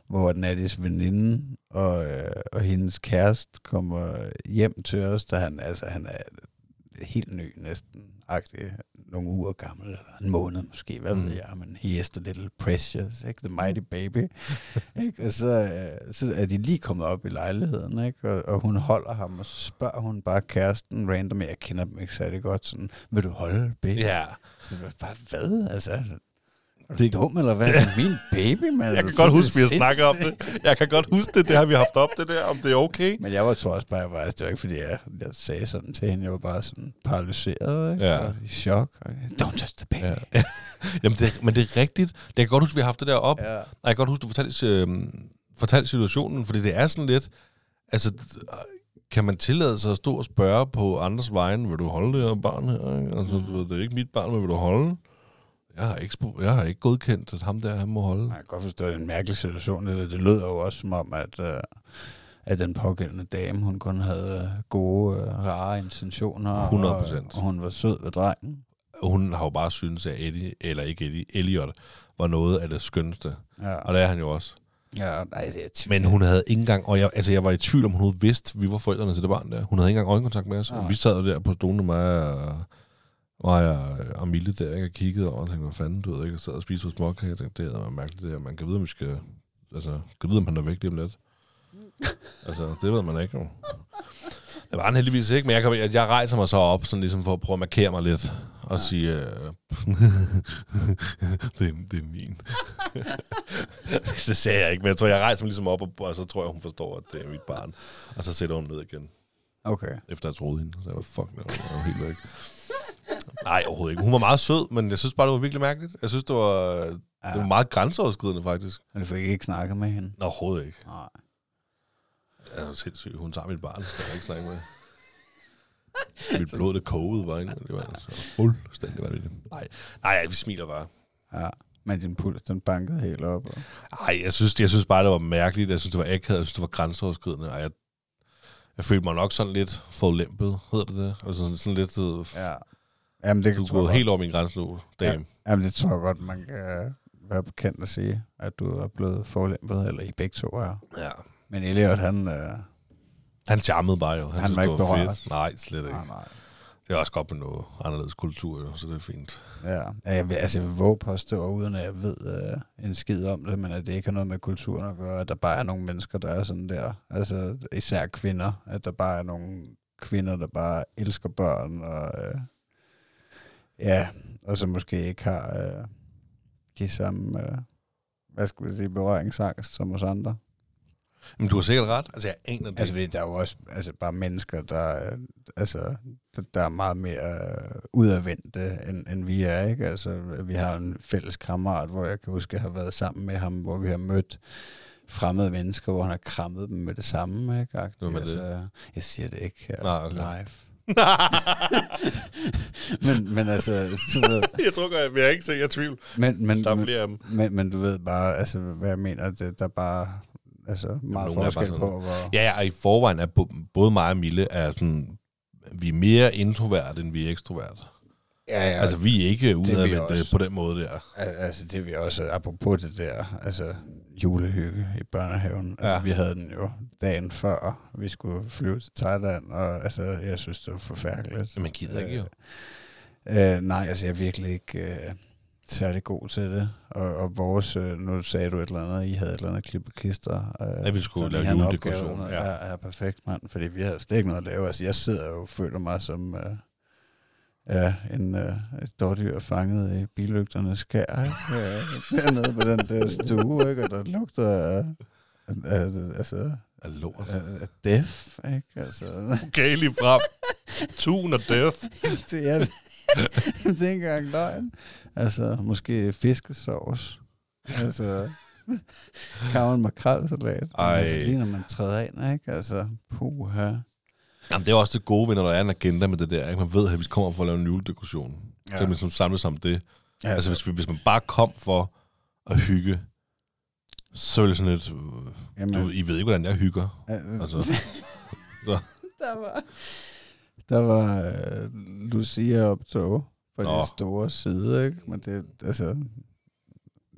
hvor Nattis veninde og, øh, og hendes kæreste kommer hjem til os, da han, altså, han er helt ny næsten, agtig, nogle uger gammel, eller en måned måske, hvad mm. Ved jeg, men he is the little precious, ikke? the mighty baby. ikke? Og så, øh, så er de lige kommet op i lejligheden, ikke? Og, og hun holder ham, og så spørger hun bare kæresten random, jeg kender dem ikke særlig godt, sådan, vil du holde baby? Ja. Så bare, hvad? Altså, er du dum, eller hvad? Det min baby, mand? Jeg kan godt huske, vi har snakket om det. Jeg kan godt huske det. Det har vi haft op, det der, om det er okay. Men jeg var tror også bare, jeg var, altså, det var ikke fordi, jeg, jeg sagde sådan til hende, jeg var bare sådan paralyseret, ikke? Ja. Og i chok. Og, Don't touch the baby. Ja. Jamen, det, men det er rigtigt. Det kan godt huske, vi har haft det der op. Ja. Og jeg kan godt huske, du fortalte, øh, fortalte situationen, fordi det er sådan lidt... Altså, kan man tillade sig at stå og spørge på andres vegne, vil du holde det her barn her? ikke? Altså, du ved, det er ikke mit barn, men vil du holde? Jeg har ikke, jeg har ikke godkendt, at ham der, han må holde. Jeg kan godt forstå, at det er en mærkelig situation. Det, det lød jo også som om, at, øh, at den pågældende dame, hun kun havde øh, gode, øh, rare intentioner. 100%. Og, og hun var sød ved drengen. Hun har jo bare syntes, at Eddie, eller ikke Eddie, Elliot, var noget af det skønneste. Ja, Og det er han jo også. ja nej, det er Men hun havde ikke engang, og jeg, altså jeg var i tvivl om, hun havde vidst, vi var forældrene til det barn der. Hun havde ikke engang øjenkontakt med os. Og vi sad der på stolen, mig og, mig og, og Mille der, ikke, og kiggede over og tænkte, hvad fanden, du ved ikke, og sad og spiste hos småkage. Jeg tænkte, det er mærkeligt det her. Man kan vide, om vi skal, altså, kan vide, om han er væk lige om lidt. altså, det ved man ikke jo. Det var han heldigvis ikke, men jeg, kan, jeg, jeg rejser mig så op, sådan ligesom for at prøve at markere mig lidt, og ja. sige, øh, det, er- det er min. det sagde jeg ikke, men jeg tror, jeg rejser mig ligesom op, og, og så tror jeg, hun forstår, at det er mit barn. Og så sætter hun ned igen, Okay. efter jeg troede hende. Så jeg var, fuck, var, jeg var helt væk. Nej, overhovedet ikke. Hun var meget sød, men jeg synes bare, det var virkelig mærkeligt. Jeg synes, det var, det var meget grænseoverskridende, faktisk. Men du fik ikke snakket med hende? Nå, overhovedet ikke. Nej. Jeg er jo sindssyg. Hun tager mit barn, skal jeg ikke snakke med. Mit blod, det kogede bare ind. Det var altså fuldstændig vanvittigt. Nej, nej, vi smiler bare. Ja. Men din puls, den bankede helt op. Og... Nej, jeg synes, jeg synes bare, det var mærkeligt. Jeg synes, det var akavet. Jeg synes, det var grænseoverskridende. Og jeg, jeg følte mig nok sådan lidt forlæmpet, hedder det det? Altså sådan, sådan lidt, øh, Ja. Jamen, det du er gået helt over min grænse nu, dame. Jamen, det tror jeg godt, man kan være bekendt at sige, at du er blevet forlæmpet, eller I begge to er. Ja. ja. Men Elliot, han... Øh, Han charmede bare jo. Han, Han synes, var det ikke var berørt. fedt. Nej, slet ikke. nej, nej. Det er også godt med noget anderledes kultur, jo, så det er fint. Ja, Ja, jeg vil, altså, jeg vil våge påstå, uden at jeg ved øh, en skid om det, men at det ikke har noget med kulturen at gøre, at der bare er nogle mennesker, der er sådan der. Altså især kvinder, at der bare er nogle kvinder, der bare elsker børn og øh, Ja, og så måske ikke har øh, de samme, øh, hvad skal vi sige, berøringsangst som os andre. Men du har sikkert ret. Altså, jeg aner det. Altså, fordi der er jo også altså, bare mennesker, der, øh, altså, der, der er meget mere øh, udadvendte, end, end vi er, ikke? Altså, vi har en fælles kammerat, hvor jeg kan huske, at jeg har været sammen med ham, hvor vi har mødt fremmede mennesker, hvor han har krammet dem med det samme, ikke? Hvad med det? altså, Jeg siger det ikke her Nej, okay. live. men, men altså, du ved, jeg tror godt, jeg, jeg er ikke sikker, jeg tvivl. men, men, Der er men, flere af dem. men, men du ved bare, altså, hvad jeg mener, det, der er bare altså, meget nogle bare forskel på, hvor... Ja, ja, og i forvejen er både mig og Mille er sådan, vi er mere introvert, end vi er ekstrovert. ja, ja, Altså, vi er ikke også. på den måde der. Al- Altså, det er vi også, apropos det der, altså julehygge i børnehaven. Ja. Ja. Altså, vi havde den jo dagen før, vi skulle flyve til Thailand, og altså, jeg synes, det var forfærdeligt. Men man gider ikke jo. Øh, nej, altså, jeg er virkelig ikke øh, særlig god til det. Og, og vores, øh, nu sagde du et eller andet, I havde et eller andet klip og klister. Øh, Ja, vi skulle lave juledekoration, ja. Ja, ja, perfekt, mand. Fordi vi havde slet ikke noget at lave. Altså, jeg sidder jo og føler mig som... Øh, Ja, en, øh, et dårdyr fanget i bilygternes skær, ikke? Ja, dernede på den der stue, ikke? Og der lugter af, af, af altså, Af lort. af, af death, ikke? Altså, Okay, lige frem. Tun og death. det er, det er ikke engang løgn. Altså, måske fiskesovs. Altså, gammel makrelsalat. Ej. Altså, lige når man træder ind, ikke? Altså, puha. Jamen, det er også det gode ved, når der er en agenda med det der. Ikke? Man ved, at vi kommer for at lave en juledekoration. Ja. Så Ja. kan man ligesom samles om det. Ja, Altså, hvis, vi, hvis man bare kom for at hygge, så er det sådan lidt... øh, Jamen, Du, I ved ikke, hvordan jeg hygger. Altså, Altså, der var, der var øh, Lucia optog på Nå. den store side, ikke? Men det, altså,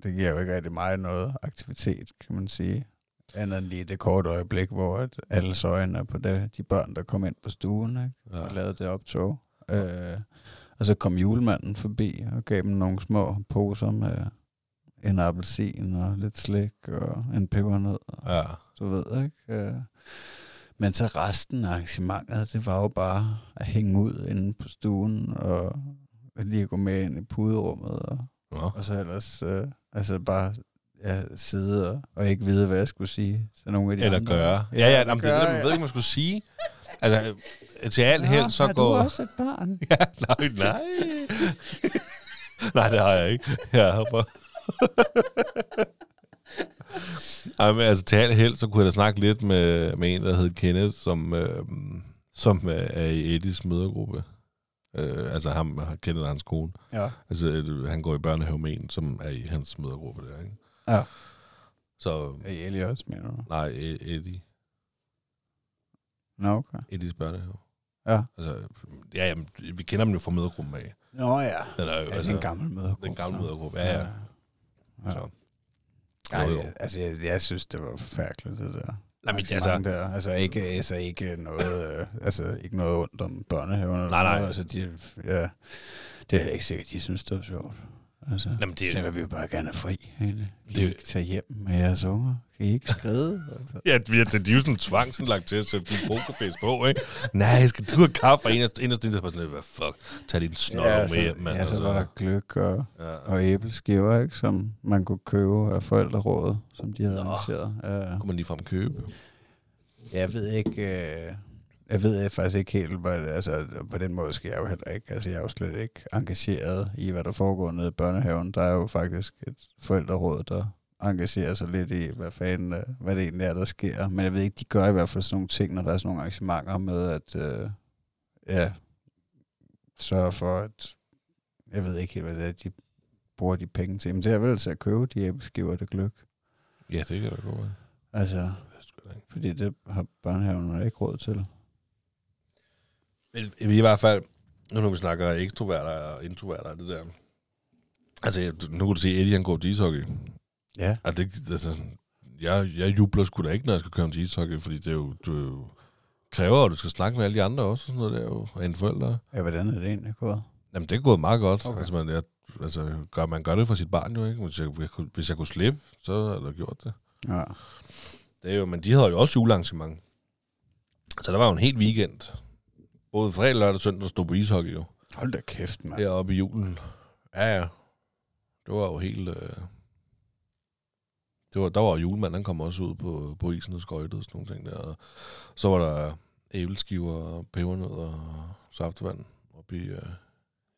det giver jo ikke rigtig meget noget aktivitet, kan man sige. Andet end lige det korte øjeblik, hvor at alle øjne er på det, de børn, der kom ind på stuen, ikke? ja. og lavede det optog. Øh, og så kom julemanden forbi og gav dem nogle små poser med en appelsin og lidt slik og en pebernød ja. du ved, ikke? Øh, Men så resten af arrangementet, det var jo bare at hænge ud inde på stuen, og lige gå med ind i puderummet, og, Nå. og så ellers øh, altså bare ja, sidde og, og ikke vide, hvad jeg skulle sige til nogle af de Eller andre. gøre. Ja, ja, jamen, det er det, man ved ikke, man skulle sige. Altså, til alt held, så er går... du også et barn? Ja, nej, nej. nej, det har jeg ikke. Jeg har bare... Ej, men altså til alt held, så kunne jeg da snakke lidt med, med en, der hed Kenneth, som, øh, som øh, er i Eddies mødergruppe. Øh, altså ham, har Kenneth og hans kone. Ja. Altså, øh, han går i børnehave med en, som er i hans mødergruppe der, ikke? Ja. Så, Er I Elias, mener du? nej, E- Eddie. Nå, okay. Eddies børnehave. Ja. Altså, ja, jamen, vi kender dem jo fra mødergruppen af. Nå ja. Den er, jo, Ja, det er en gammel mødergruppe. Den gamle mødergruppe, ja, ja. ja. Så. Ej, Jo, jo. altså, jeg, jeg synes, det var forfærdeligt, det der. Nej, men altså, der. Altså ikke, altså ikke noget, øh, altså ikke noget ondt om børnehaven. eller Nej, nej. Noget. Altså, de, ja, det er ikke sikkert, de synes, det var sjovt. Altså, Jamen, det- så vil vi jo bare gerne fri, egentlig. Kan Det- I ikke tage hjem med jeres unger? Kan I ikke skride? altså. Ja, vi har til de er jo sådan tvangsindlagt til at sætte din pokerface på, ikke? Nej, skal du have kaffe? Og inderst, inderst inde, så bare sådan hvad fuck, tag din snot ja, med hjem, mand. ja, så var der gløk og, ja. og æbleskiver, ikke, som man kunne købe af forældrerådet, som de havde Nå. arrangeret. Ja. kunne man lige frem købe. Jeg ved ikke... Øh, jeg ved faktisk ikke helt, hvad, altså på den måde skal jeg jo heller ikke, altså jeg er jo slet ikke engageret i, hvad der foregår nede i børnehaven. Der er jo faktisk et forældreråd, der engagerer sig lidt i, hvad fanden, øh, hvad det egentlig er, der sker. Men jeg ved ikke, de gør i hvert fald sådan nogle ting, når der er sådan nogle arrangementer med, at øh, ja, sørge for, at jeg ved ikke helt, hvad det er, de bruger de penge til. Men det er vel til at købe de æbleskiver, det gløk. Ja, det kan da godt være. Altså, fordi det har børnehaven ikke råd til. Men i hvert fald, nu når vi snakker ekstroverter og introverter og det der. Altså, nu kunne du se, Eddie han går til ishockey. Ja. Og det, altså, jeg, jeg jubler sgu da ikke, når jeg skal køre til ishockey, fordi det er jo, du er jo kræver, at du skal snakke med alle de andre også, og sådan noget der jo, og en forældre. Ja, hvordan er det egentlig gået? Jamen, det er gået meget godt. Okay. Altså, man, jeg, altså gør, man gør det for sit barn jo, ikke? Hvis jeg, hvis jeg kunne slippe, så havde jeg gjort det. Ja. det er jo, men de havde jo også julearrangement. Så der var jo en helt weekend. Både fredag, lørdag og søndag, stod på ishockey jo. Hold da kæft, mand. heroppe i julen. Ja, ja. Det var jo helt... Øh... Det var, der var julemand, han kom også ud på, på isen og skøjtede og sådan nogle ting der. Og så var der æbleskiver og pebernødder og saftevand oppe i... Øh,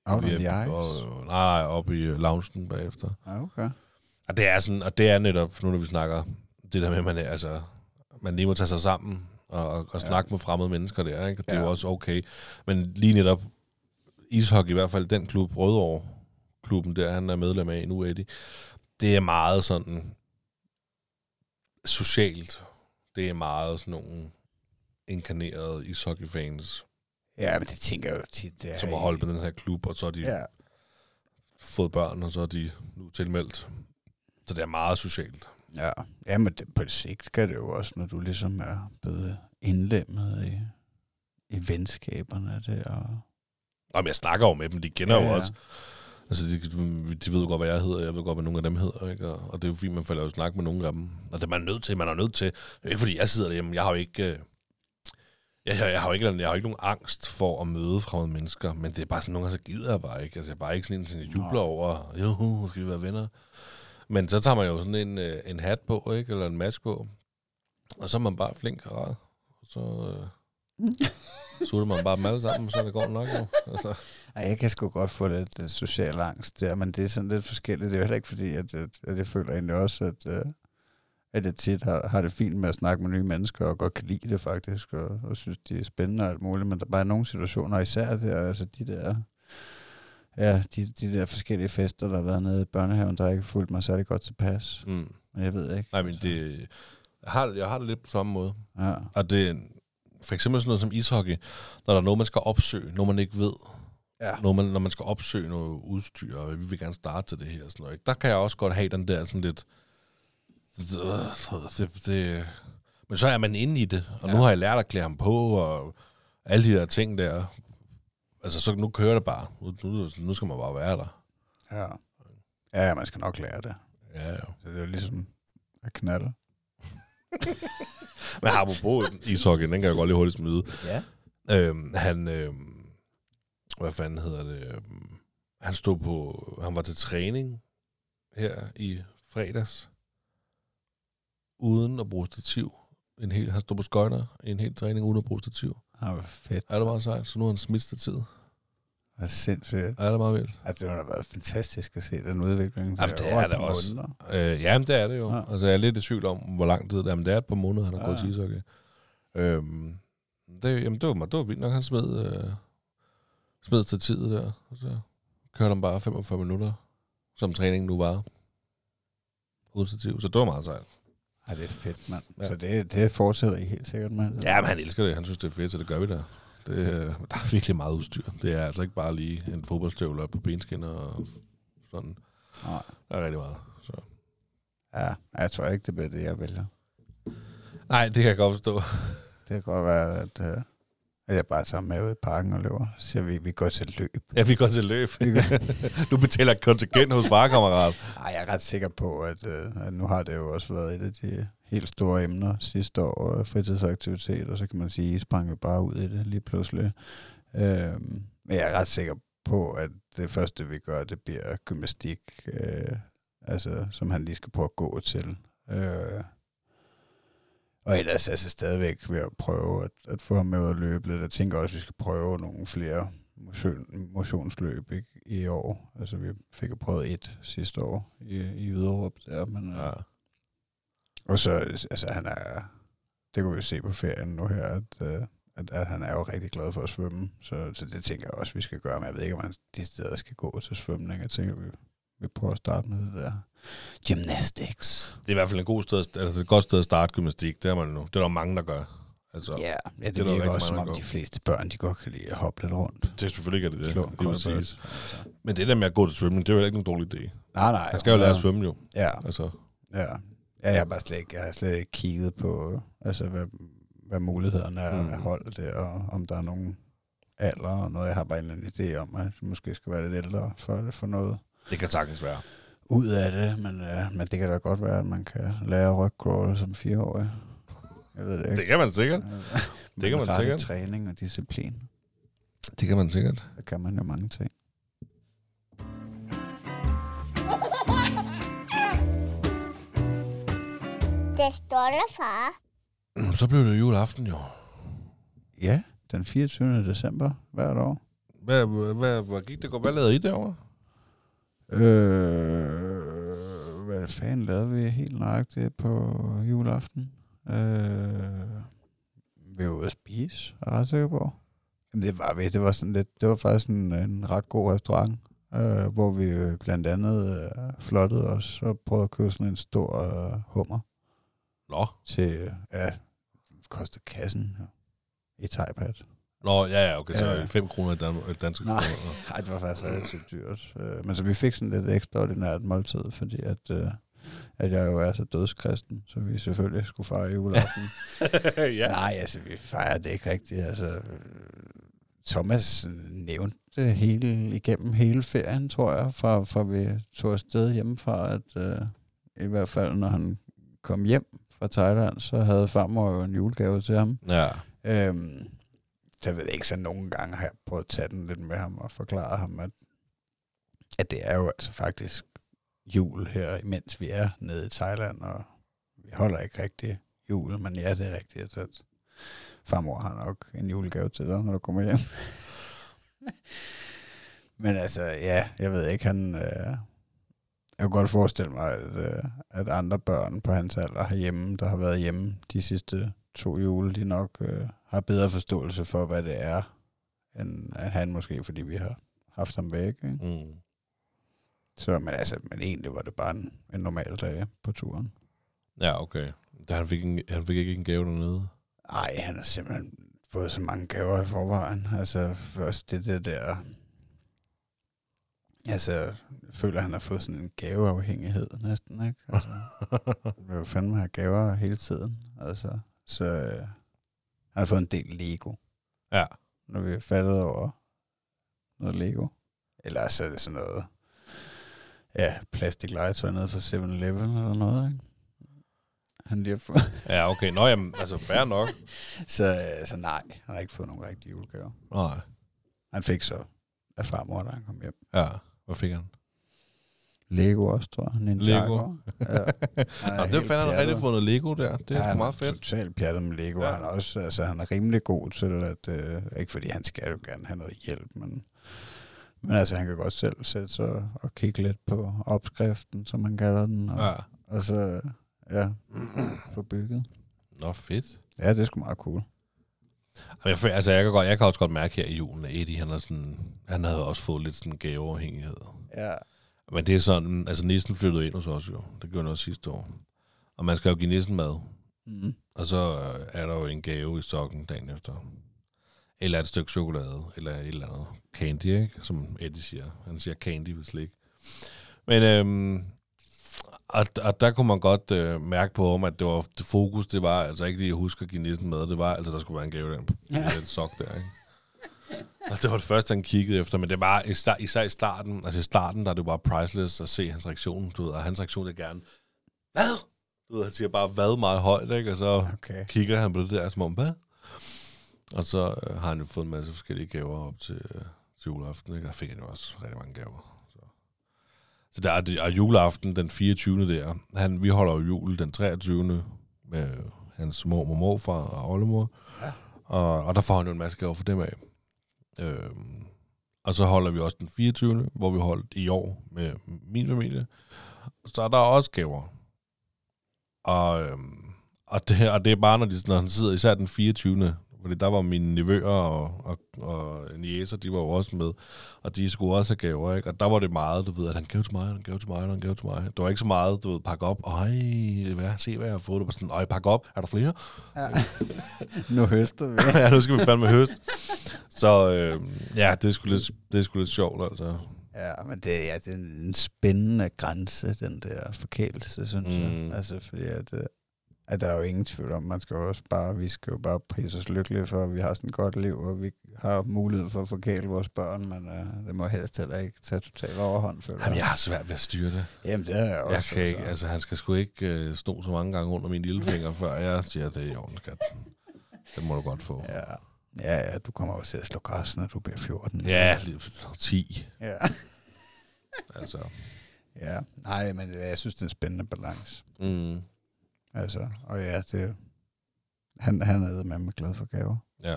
Out on the ice. Og, nej, oppe i øh, loungen bagefter. Ja, okay. Og det er sådan, og det er netop, nu når vi snakker, det der med, at man, altså, man lige må tage sig sammen og, og, og Ja. snakke med fremmede mennesker der, ikke? Det er Ja. jo også okay. Men lige netop ishockey, i hvert fald den klub, Rødovre klubben der, han er medlem af nu, Eddie, det er meget sådan socialt. Det er meget sådan nogle inkarnerede ishockeyfans, Ja, men det tænker jeg jo tit. Det er som har holdt med den her klub, og så har de Ja. fået børn, og så er de nu tilmeldt. Så det er meget socialt. Ja, ja men det, på sigt skal det jo også, når du ligesom er blevet indlemmet i, i venskaberne der. Og, Jamen, jeg snakker jo med dem, de kender Ja, jo også. Altså, de, de ved jo godt, hvad jeg hedder, jeg ved godt, hvad nogle af dem hedder, ikke? Og, og det er jo fint, man falder jo snak med nogle af dem. Og det er man nødt til, man er nødt til. Er ikke, fordi jeg sidder derhjemme, jeg har jo ikke... øh, Jeg, jeg, jeg, har ikke, jeg har ikke nogen angst for at møde fremmede mennesker, men det er bare sådan, nogle gange så gider jeg bare ikke. Altså, jeg er bare ikke sådan en, sådan, jeg jubler over, jo, skal vi være venner. Men så tager man jo sådan en, øh, en hat på, ikke? Eller en maske på. Og så er man bare flink og rar. Og så øh, sutter man bare dem alle sammen, så det går nok jo. Altså. Ej, jeg kan sgu godt få lidt uh, social angst der, men det er sådan lidt forskelligt. Det er jo heller ikke fordi, at, at, at jeg føler egentlig også, at, uh, at jeg tit har, har det fint med at snakke med nye mennesker, og godt kan lide det faktisk, og, og synes, de er spændende og alt muligt, men der er bare nogle situationer, især der, altså de der, ja, de, de der forskellige fester, der har været nede i børnehaven, der har ikke fulgt mig særlig godt tilpas. Mm. Men jeg ved ikke. Nej, men altså. det, jeg, har, jeg har det lidt på samme måde. Ja, Og det er for eksempel sådan noget som ishockey, når der er noget, man skal opsøge, noget man ikke ved. ja. Når man, når man skal opsøge noget udstyr, og vi vil gerne starte til det her. Sådan noget, ikke? Der kan jeg også godt have den der sådan lidt... Det, det, men så er man inde i det, og ja. nu har jeg lært at klæde ham på, og alle de der ting der. Altså, så nu kører det bare. Nu, nu, nu skal man bare være der. ja. Ja, man skal nok lære det. Ja, ja. Så det er jo ligesom at knalde. Men apropos ishockey, den kan jeg godt lige hurtigt smide. Ja. Øhm, han, øhm, hvad fanden hedder det? Øhm, han stod på, han var til træning her i fredags, uden at bruge stativ. En hel, han stod på skøjter i en hel træning uden at bruge stativ. Ja, hvor fedt. Er det meget sejt? Så nu har han smidt stativet. Hvor sindssygt. Er det meget vildt? Altså, det har da været fantastisk at se den udvikling. Jamen, det er et det også. måneder. Øh, ja, men det er det jo. Ja. Ja. Altså, jeg er lidt i tvivl om, hvor lang tid det er, men det er et par måneder, han har Ja, ja. gået til ja. ishockey. Øhm, det, jamen, det var, det var vildt nok, han smed, øh, smed stativet der, og så kørte han bare 45 minutter, som træningen nu var. Stativ, så det var meget sejt. Ej, det er fedt, mand. Ja. Så det, det fortsætter I helt sikkert med. Ja, men han elsker det, han synes, det er fedt, så det gør vi da. Det, øh, der er virkelig meget udstyr. Det er altså ikke bare lige en fodboldstøvler på benskinner og sådan. Nej. Der er rigtig meget. Så. Ja, jeg tror ikke, det bliver det, jeg vælger. Nej, det kan jeg godt forstå. Det kan godt være, at, uh, jeg bare tager med ud i parken og løber. Så siger vi, vi går til løb. Ja, vi går til løb. du betaler kontingent hos varekammerat. Ej, jeg er ret sikker på, at, uh, at nu har det jo også været et af de helt store emner sidste år, øh, fritidsaktivitet, og så kan man sige, at I sprang jo bare ud i det lige pludselig. Øhm, men jeg er ret sikker på, at det første, vi gør, det bliver gymnastik, øh, altså, som han lige skal prøve at gå til. Øh, og ellers altså stadigvæk ved at prøve at, at få ham med at løbe lidt. Jeg tænker også, at vi skal prøve nogle flere motion, motionsløb ikke, i år. Altså vi fik jo prøvet et sidste år i, i Yderup der, men ja. Ja. og så, altså han er, det kunne vi se på ferien nu her, at, øh, at, at han er jo rigtig glad for at svømme, så, så det tænker jeg også, vi skal gøre, men jeg ved ikke, om han de steder skal gå til svømning. Jeg tænker, vi, vi prøver at starte med det der gymnastics. Det er i hvert fald en god sted, altså det et godt sted at starte gymnastik. Det er man nu. Det er der mange, der gør. Altså, Ja, ja det, er det virker også, som mange, om der de går. fleste børn, de godt kan lide at hoppe lidt rundt. Det er selvfølgelig ikke det. det. Slå en Lige præcis. Men det der med at gå til svømning, det er jo ikke nogen dårlig idé. Nej, nej. Man skal jo lære at svømme jo. Ja, Altså, ja. Ja, jeg har bare slet ikke, jeg har slet ikke kigget på, altså, hvad, hvad mulighederne er Mm. at holde det, og om der er nogen alder og noget. Jeg har bare en eller anden idé om, at jeg måske skal være lidt ældre for få noget det kan sagtens være. ud af det, men, øh, men det kan da godt være, at man kan lære rygcrawl som fireårig. Jeg ved det ikke. Det kan man sikkert. det kan man sikkert. træning og disciplin. Det kan man sikkert. Så kan man jo mange ting. Det stolte far. Så blev det juleaften jo. Ja, den 24. december hvert år. Hvad, hvad, hvad gik det godt? Hvad lavede I derovre? Øh, hvad fanden lavede vi helt nøjagtigt på juleaften? Øh, vi var ude at spise, er ret sikker på. Jamen det var vi. Det var, sådan lidt, det var faktisk en, en ret god restaurant, øh, hvor vi blandt andet øh, flottede os og prøvede at købe sådan en stor øh, hummer Nå. til, ja, det kostede kassen ja, i Thaipat. Nå, ja, ja, okay, så Ja. 5 kroner i Dan- danske Nej. kroner. Nej, det var faktisk relativt dyrt. Øh, Men så vi fik sådan lidt ekstraordinært måltid, fordi at, øh, at jeg jo er så dødskristen, så vi selvfølgelig skulle fejre juleaften. ja. Nej, altså vi fejrer det ikke rigtigt. Altså, øh, Thomas nævnte hele, igennem hele ferien, tror jeg, fra, fra vi tog afsted hjemmefra, at øh, i hvert fald når han kom hjem fra Thailand, så havde farmor jo en julegave til ham. Ja. Øhm, jeg ved ikke, så nogle gange har jeg prøvet at tage den lidt med ham og forklare ham, at, at det er jo altså faktisk jul her, imens vi er nede i Thailand, og vi holder ikke rigtig jul, men ja, det er rigtigt, at farmor har nok en julegave til dig, når du kommer hjem. men altså, ja, jeg ved ikke, han... Øh, jeg kan godt forestille mig, at, øh, at andre børn på hans alder herhjemme, der har været hjemme de sidste to jule, de nok øh, har bedre forståelse for, hvad det er, end, han måske, fordi vi har haft ham væk. Ikke? Mm. Så, men, altså, men egentlig var det bare en, en normal dag på turen. Ja, okay. Da han, fik en, han fik ikke en gave dernede. Nej, han har simpelthen fået så mange gaver i forvejen. Altså først det der der... Altså, jeg føler, at han har fået sådan en gaveafhængighed næsten, ikke? Altså, han vil jo fandme have gaver hele tiden. Altså, så han har fået en del Lego. Ja. når vi er faldet over noget Lego. Eller så er det sådan noget, ja, plastiklegetøj nede fra 7-Eleven eller noget, ikke? Han lige har fået. Ja, okay. Nå, jamen, altså, fair nok. så, øh, så nej, han har ikke fået nogen rigtige julegaver. Nej. Han fik så af farmor, da han kom hjem. Ja, hvad fik han? Lego også, tror jeg. Ninjago. Lego. Ja. Han Nå, det fandt han rigtig noget Lego der. Det er ja, han meget fedt. totalt pjattet med Lego. Ja. Han, er også, altså, han er rimelig god til at... Øh, ikke fordi han skal jo gerne have noget hjælp, men, men altså, han kan godt selv sætte sig og kigge lidt på opskriften, som man kalder den. Og, Ja. og så ja, få bygget. Nå, fedt. Ja, det er sgu meget cool. Jeg, føler- altså, jeg, kan godt, jeg kan også godt mærke her i julen, at Eddie, han, er sådan, han havde også fået lidt sådan gaveafhængighed. Ja. Men det er sådan, altså Nissen flyttede ind hos os jo. Det gjorde han også sidste år. Og man skal jo give Nissen mad. Mm. Og så øh, er der jo en gave i sokken dagen efter. Eller et stykke chokolade, eller et eller andet candy, ikke? Som Eddie siger. Han siger candy ved slik. Men øhm, og, og der kunne man godt øh, mærke på ham, at det var det fokus, det var altså ikke lige at huske at give nissen mad, det var altså, der skulle være en gave i den, i den sok der, ikke? Og det var det første, han kiggede efter, men det var især, i starten, altså i starten, der er det bare priceless at se hans reaktion, du ved, og hans reaktion er gerne, hvad? Du ved, han siger bare, hvad meget højt, ikke? Og så Okay. kigger han på det der, som om, hvad? Og så øh, har han jo fået en masse forskellige gaver op til, øh, til juleaften, ikke? Og der fik han jo også rigtig mange gaver. Så, så der er, det, og juleaften den 24. der, han, vi holder jo jul den 23. med hans mor og morfar og oldemor. Ja. Og, og der får han jo en masse gaver for dem af. Øhm, og så holder vi også den 24. hvor vi holdt i år med min familie. Så er der også gaver. Og, øh, og, det, og det er bare, når, de, når han sidder, især den 24. Fordi der var mine nevøer og, og, og niæser, de var jo også med. Og de skulle også have gaver, ikke? Og der var det meget, du ved, at han gav til mig, han gav til mig, han gav til mig. Det var ikke så meget, du ved, pakke op. Øj, hvad, se hvad jeg har fået. Det var sådan, øj, pakke op. Er der flere? Ja. nu høster vi. ja, nu skal vi fandme høst. Så øh, ja, det er, sgu lidt, det sgu lidt sjovt, altså. Ja, men det, ja, det er en spændende grænse, den der forkælelse, synes mm. Mm. jeg. Altså, fordi at, øh, at der er jo ingen tvivl om, man skal jo også bare, vi skal jo bare prise os lykkelige for, at vi har sådan et godt liv, og vi har mulighed for at forkæle vores børn, men uh, det må helst heller ikke tage totalt overhånd, føler Jamen, jeg har svært ved at styre det. Jamen, det er jeg også. Jeg kan ikke, altså, han skal sgu ikke øh, stå så mange gange under min lillefinger, før jeg siger, det er i orden, skat. Det må du godt få. Ja. Ja, ja, du kommer også til at slå græs, når du bliver 14. Ja, lige 10. Ja. Altså. ja. Nej, men jeg synes, det er en spændende balance. Mm. Altså, og ja, det han, han er med med glad for gaver. Ja.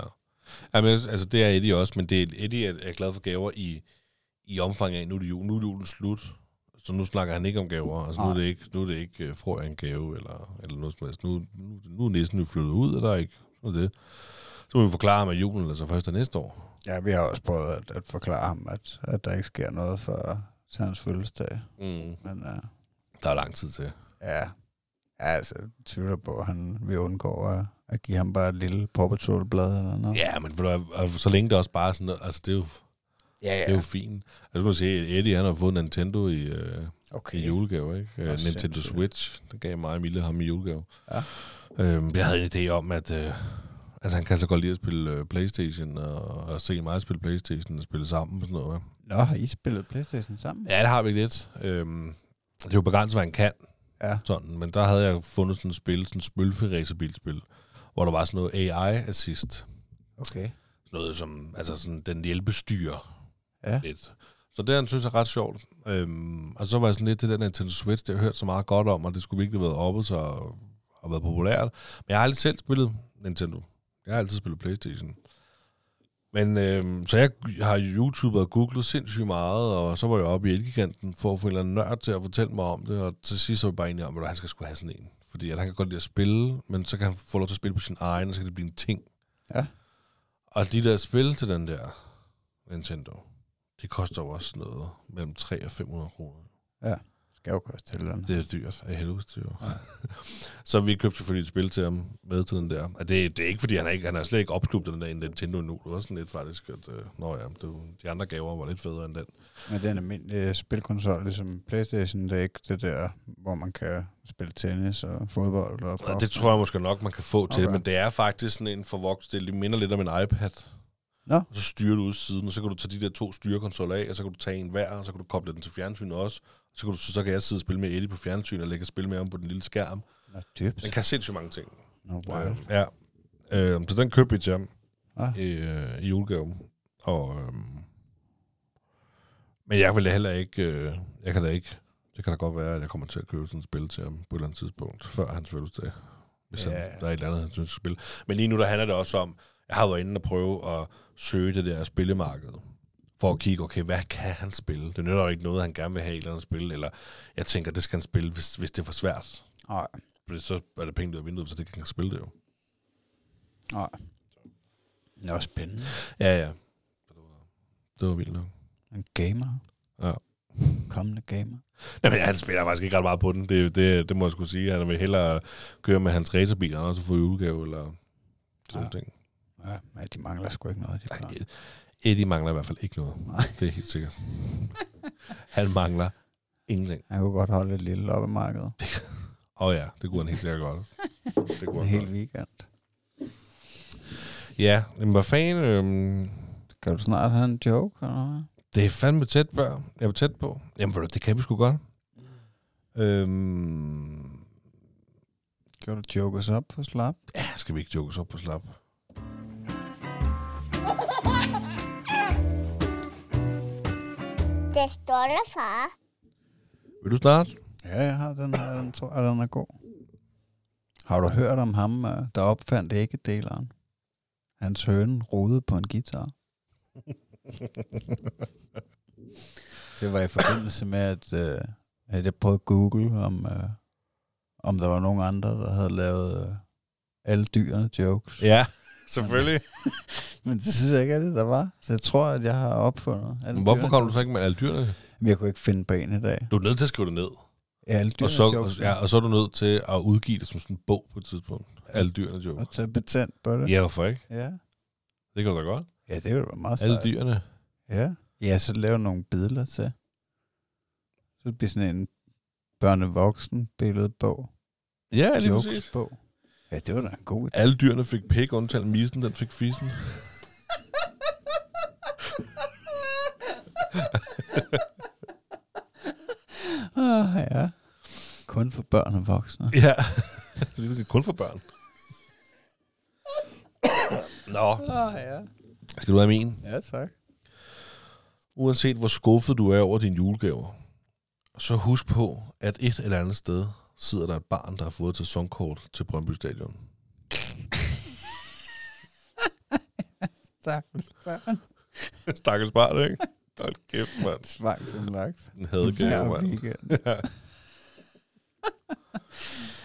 Jamen, altså, det er Eddie også, men det er, Eddie er, er glad for gaver i, i omfang af, nu er, det jul, nu er julen slut, så nu snakker han ikke om gaver. Altså, nu er det ikke, nu er det ikke uh, får jeg en gave, eller, eller noget som helst. Nu, nu, nu er næsten jo flyttet ud, og der er ikke noget det. Så må vi forklare ham, at julen altså først er næste år. Ja, vi har også prøvet at, at forklare ham, at, at der ikke sker noget for til hans fødselsdag. Mm. Men uh, Der er lang tid til. ja, ja altså, tvivler på, at han vil undgå at, at give ham bare et lille Paw blad eller noget. Ja, men for, så længe det også bare sådan noget, altså det er jo, ja, det er jo fint. Altså, du kan se, at Eddie han har fået Nintendo i, øh, Okay. i julegave, ikke? Uh, Nintendo sindssygt. Switch, den gav mig og Emilie ham i julegave. Ja. Øhm, jeg havde en idé om, at øh, altså, han kan så godt lide at spille øh, Playstation, og, og se mig spille Playstation og spille sammen og sådan noget. Nå, har I spillet Playstation sammen? Ja, det har vi lidt. Øhm, det er jo begrænset, hvad han kan, Ja. sådan, men der havde jeg fundet sådan et spil, sådan et spølfe hvor der var sådan noget AI-assist. Okay. Noget som, altså sådan, den hjælpestyrer Ja. lidt. Så det, han synes er ret sjovt. Øhm, og så var jeg sådan lidt til den Nintendo Switch, det har jeg hørt så meget godt om, og det skulle virkelig have været oppe, så og været populært. Men jeg har aldrig selv spillet Nintendo. Jeg har altid spillet Playstation. Men øhm, så jeg har YouTube og googlet sindssygt meget, og så var jeg oppe i Elgiganten for at få en eller anden nørd til at fortælle mig om det, og til sidst så var jeg bare enig om, at han skal skulle have sådan en. Fordi at han kan godt lide at spille, men så kan han få lov til at spille på sin egen, og så kan det blive en ting. Ja. Og de der spil til den der Nintendo, de koster jo også noget mellem 3 og 500 kroner. Skal koste til den. Det er dyrt af helvede til, jo. så vi købte selvfølgelig et spil til ham med til den der. Og det, det er ikke, fordi han er, ikke, han er slet ikke opslugt den der Nintendo nu. Det var sådan lidt faktisk, at øh, nå ja, det, de andre gaver var lidt federe end den. Men den almindelige spilkonsol, ligesom Playstation, det er ikke det der, hvor man kan spille tennis og fodbold og Og det tror jeg måske nok, man kan få til, Okay. okay. men det er faktisk sådan en forvokst. Det minder lidt om en iPad. Nå. Og så styrer du ud siden, og så kan du tage de der to styrekonsoller af, og så kan du tage en hver, og så kan du koble den til fjernsynet også. Så kan, du, så kan jeg sidde og spille med Eddie på fjernsynet, og lægge og spille med ham på den lille skærm. Nå, dybt. Den kan sindssygt mange ting. Nå, wow. Øh, ja. Øh, så den købte vi til ham Ah. i, øh, i julegave. Og, øh, men jeg vil da heller ikke, øh, jeg kan da ikke, det kan da godt være, at jeg kommer til at købe sådan et spil til ham på et eller andet tidspunkt, før hans fødselsdag. Hvis Ja. han, der er et eller andet, han synes, skal spille. Men lige nu, der handler det også om, jeg har været inde og prøve at søge det der spillemarked, for at kigge, okay, hvad kan han spille? Det nytter jo ikke noget, han gerne vil have et eller andet spil, eller jeg tænker, det skal han spille, hvis, hvis det er for svært. Nej, Fordi så er det penge ud af vinduet, så det kan han spille det jo. nej. Nå, spændende. Ja, ja. Det var, det vildt nok. En gamer. Ja. Kommende gamer. Nej, men han spiller faktisk ikke ret meget på den. Det, det, det må jeg skulle sige. Han vil hellere køre med hans racerbil, og så få julegave, eller sådan Ja. ja. ting. Ja, men de mangler sgu ikke noget. De Nej. Eddie mangler i hvert fald ikke noget. Nej. Det er helt sikkert. han mangler ingenting. Han kunne godt holde et lille loppemarked. Åh oh, ja, det kunne han helt sikkert godt. Det kunne En hel weekend. Ja, men hvad fanden... Øhm, Kan du snart have en joke, eller hvad? det er fandme tæt på. Jeg var tæt på. Jamen, det kan vi sgu godt. Øhm, Kan du joke os op for slap? ja, skal vi ikke joke os op på slap? Det stolte far. Vil du starte? Ja, jeg har den her. Den tror jeg, den er god. Har du hørt om ham, øh, der opfandt æggedeleren? Hans høne rodede på en guitar. Det var i forbindelse med, at, øh, at jeg prøvede at google, om, øh, om der var nogen andre, der havde lavet øh, alle dyrene jokes. Ja, selvfølgelig. Men det synes jeg ikke er det, der var. Så jeg tror, at jeg har opfundet alle Hvorfor dyrene kom du jokes. så ikke med alle dyrene? Men jeg kunne ikke finde på en i dag. Du er nødt til at skrive det ned. Ja, alle dyrene Og så, jokes. og, ja, og så er du nødt til at udgive det som sådan en bog på et tidspunkt. Alle dyrene joke. Og tage patent på det. Ja, hvorfor ikke? Ja, Det kan du da godt. ja det ville være meget Alle sejt. dyrene. Ja. ja, så lave nogle billeder til. Så det bliver sådan en børnevoksen billedbog. Ja, lige præcis. Jokesbog. Ja, det var da en god idé. Alle dyrene fik pik, undtagen misen, den fik fisen. Ah, ja. Kun for børn og voksne. Ja, lige præcis. Kun for børn. Nå, Ah, ja. skal du have min? Ja, tak. Uanset hvor skuffet du er over dine julegaver, så husk på, at et eller andet sted sidder der et barn, der har fået til sæsonkort til Brøndby Stadion. Tak. Stakkels barn, ikke? Hold kæft, mand. Svang som laks. En hadegave, mand. weekend.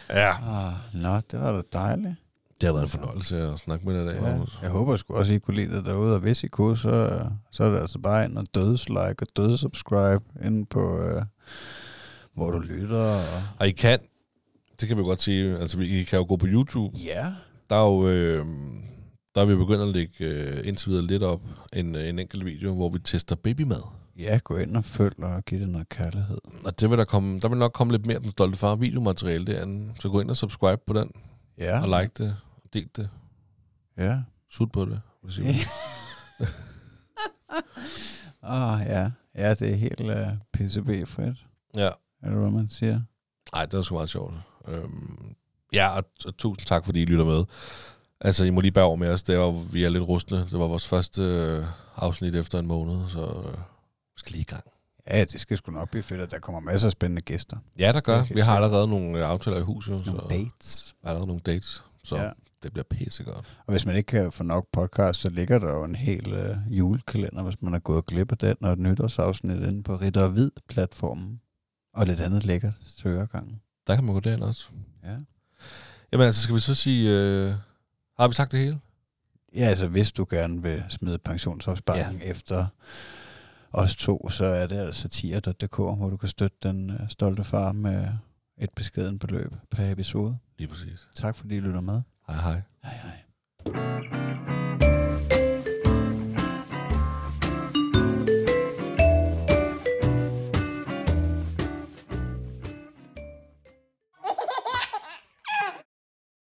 Ja, Ah, nå, det var da dejligt. det har været en fornøjelse at snakke med dig i dag, Ja, Magnus. jeg håber sgu også, I kunne lide det derude, og hvis I kunne, så, så er det altså bare ind og dødslike og dødsubscribe inde på, øh, hvor du lytter. Og... Og I kan, det kan vi godt sige, altså vi- I kan jo gå på YouTube. Ja. Der er jo, øh, der er vi begyndt at lægge øh, indtil videre lidt op en, øh, en enkelt video, hvor vi tester babymad. Ja, gå ind og følg og giv det noget kærlighed. Og det vil der, komme, der vil nok komme lidt mere Den Stolte Far videomateriale derinde. Så gå ind og subscribe på den, Ja. og like det, og del det, Ja. sut på det. Hvis I vil. Ah, ja. Ja, det er helt uh, PCB-frit. ja. Er det, hvad man siger? Ej, det var sgu meget sjovt. Øhm, ja, og, og tusind tak, fordi I lytter med. Altså, I må lige bære over med os. Det var, vi er lidt rustne. Det var vores første øh, afsnit efter en måned, så øh, vi skal lige i gang. Ja, det skal sgu nok blive fedt, at der kommer masser af spændende gæster. Ja, der gør. Vi har allerede nogle øh, aftaler i huset, jo, så Nogle dates. allerede nogle dates. Så ja. det bliver pissegodt. Og hvis man ikke kan få nok podcast, så ligger der jo en hel øh, julekalender, hvis man har gået glip af den, og et nytårsafsnit inde på Ritter og Hvid-platformen. Og lidt andet lækkert til øregangen. Der kan man gå derind også. Ja. Jamen altså, skal vi så sige... Øh, har vi sagt det hele? Ja, altså hvis du gerne vil smide pensionsopsparingen ja. efter os to, så er det altså tier.dk, hvor du kan støtte den øh, stolte far med et beskeden beløb per episode. Lige præcis. Tak fordi I lytter med. Hej hej. Hej hej.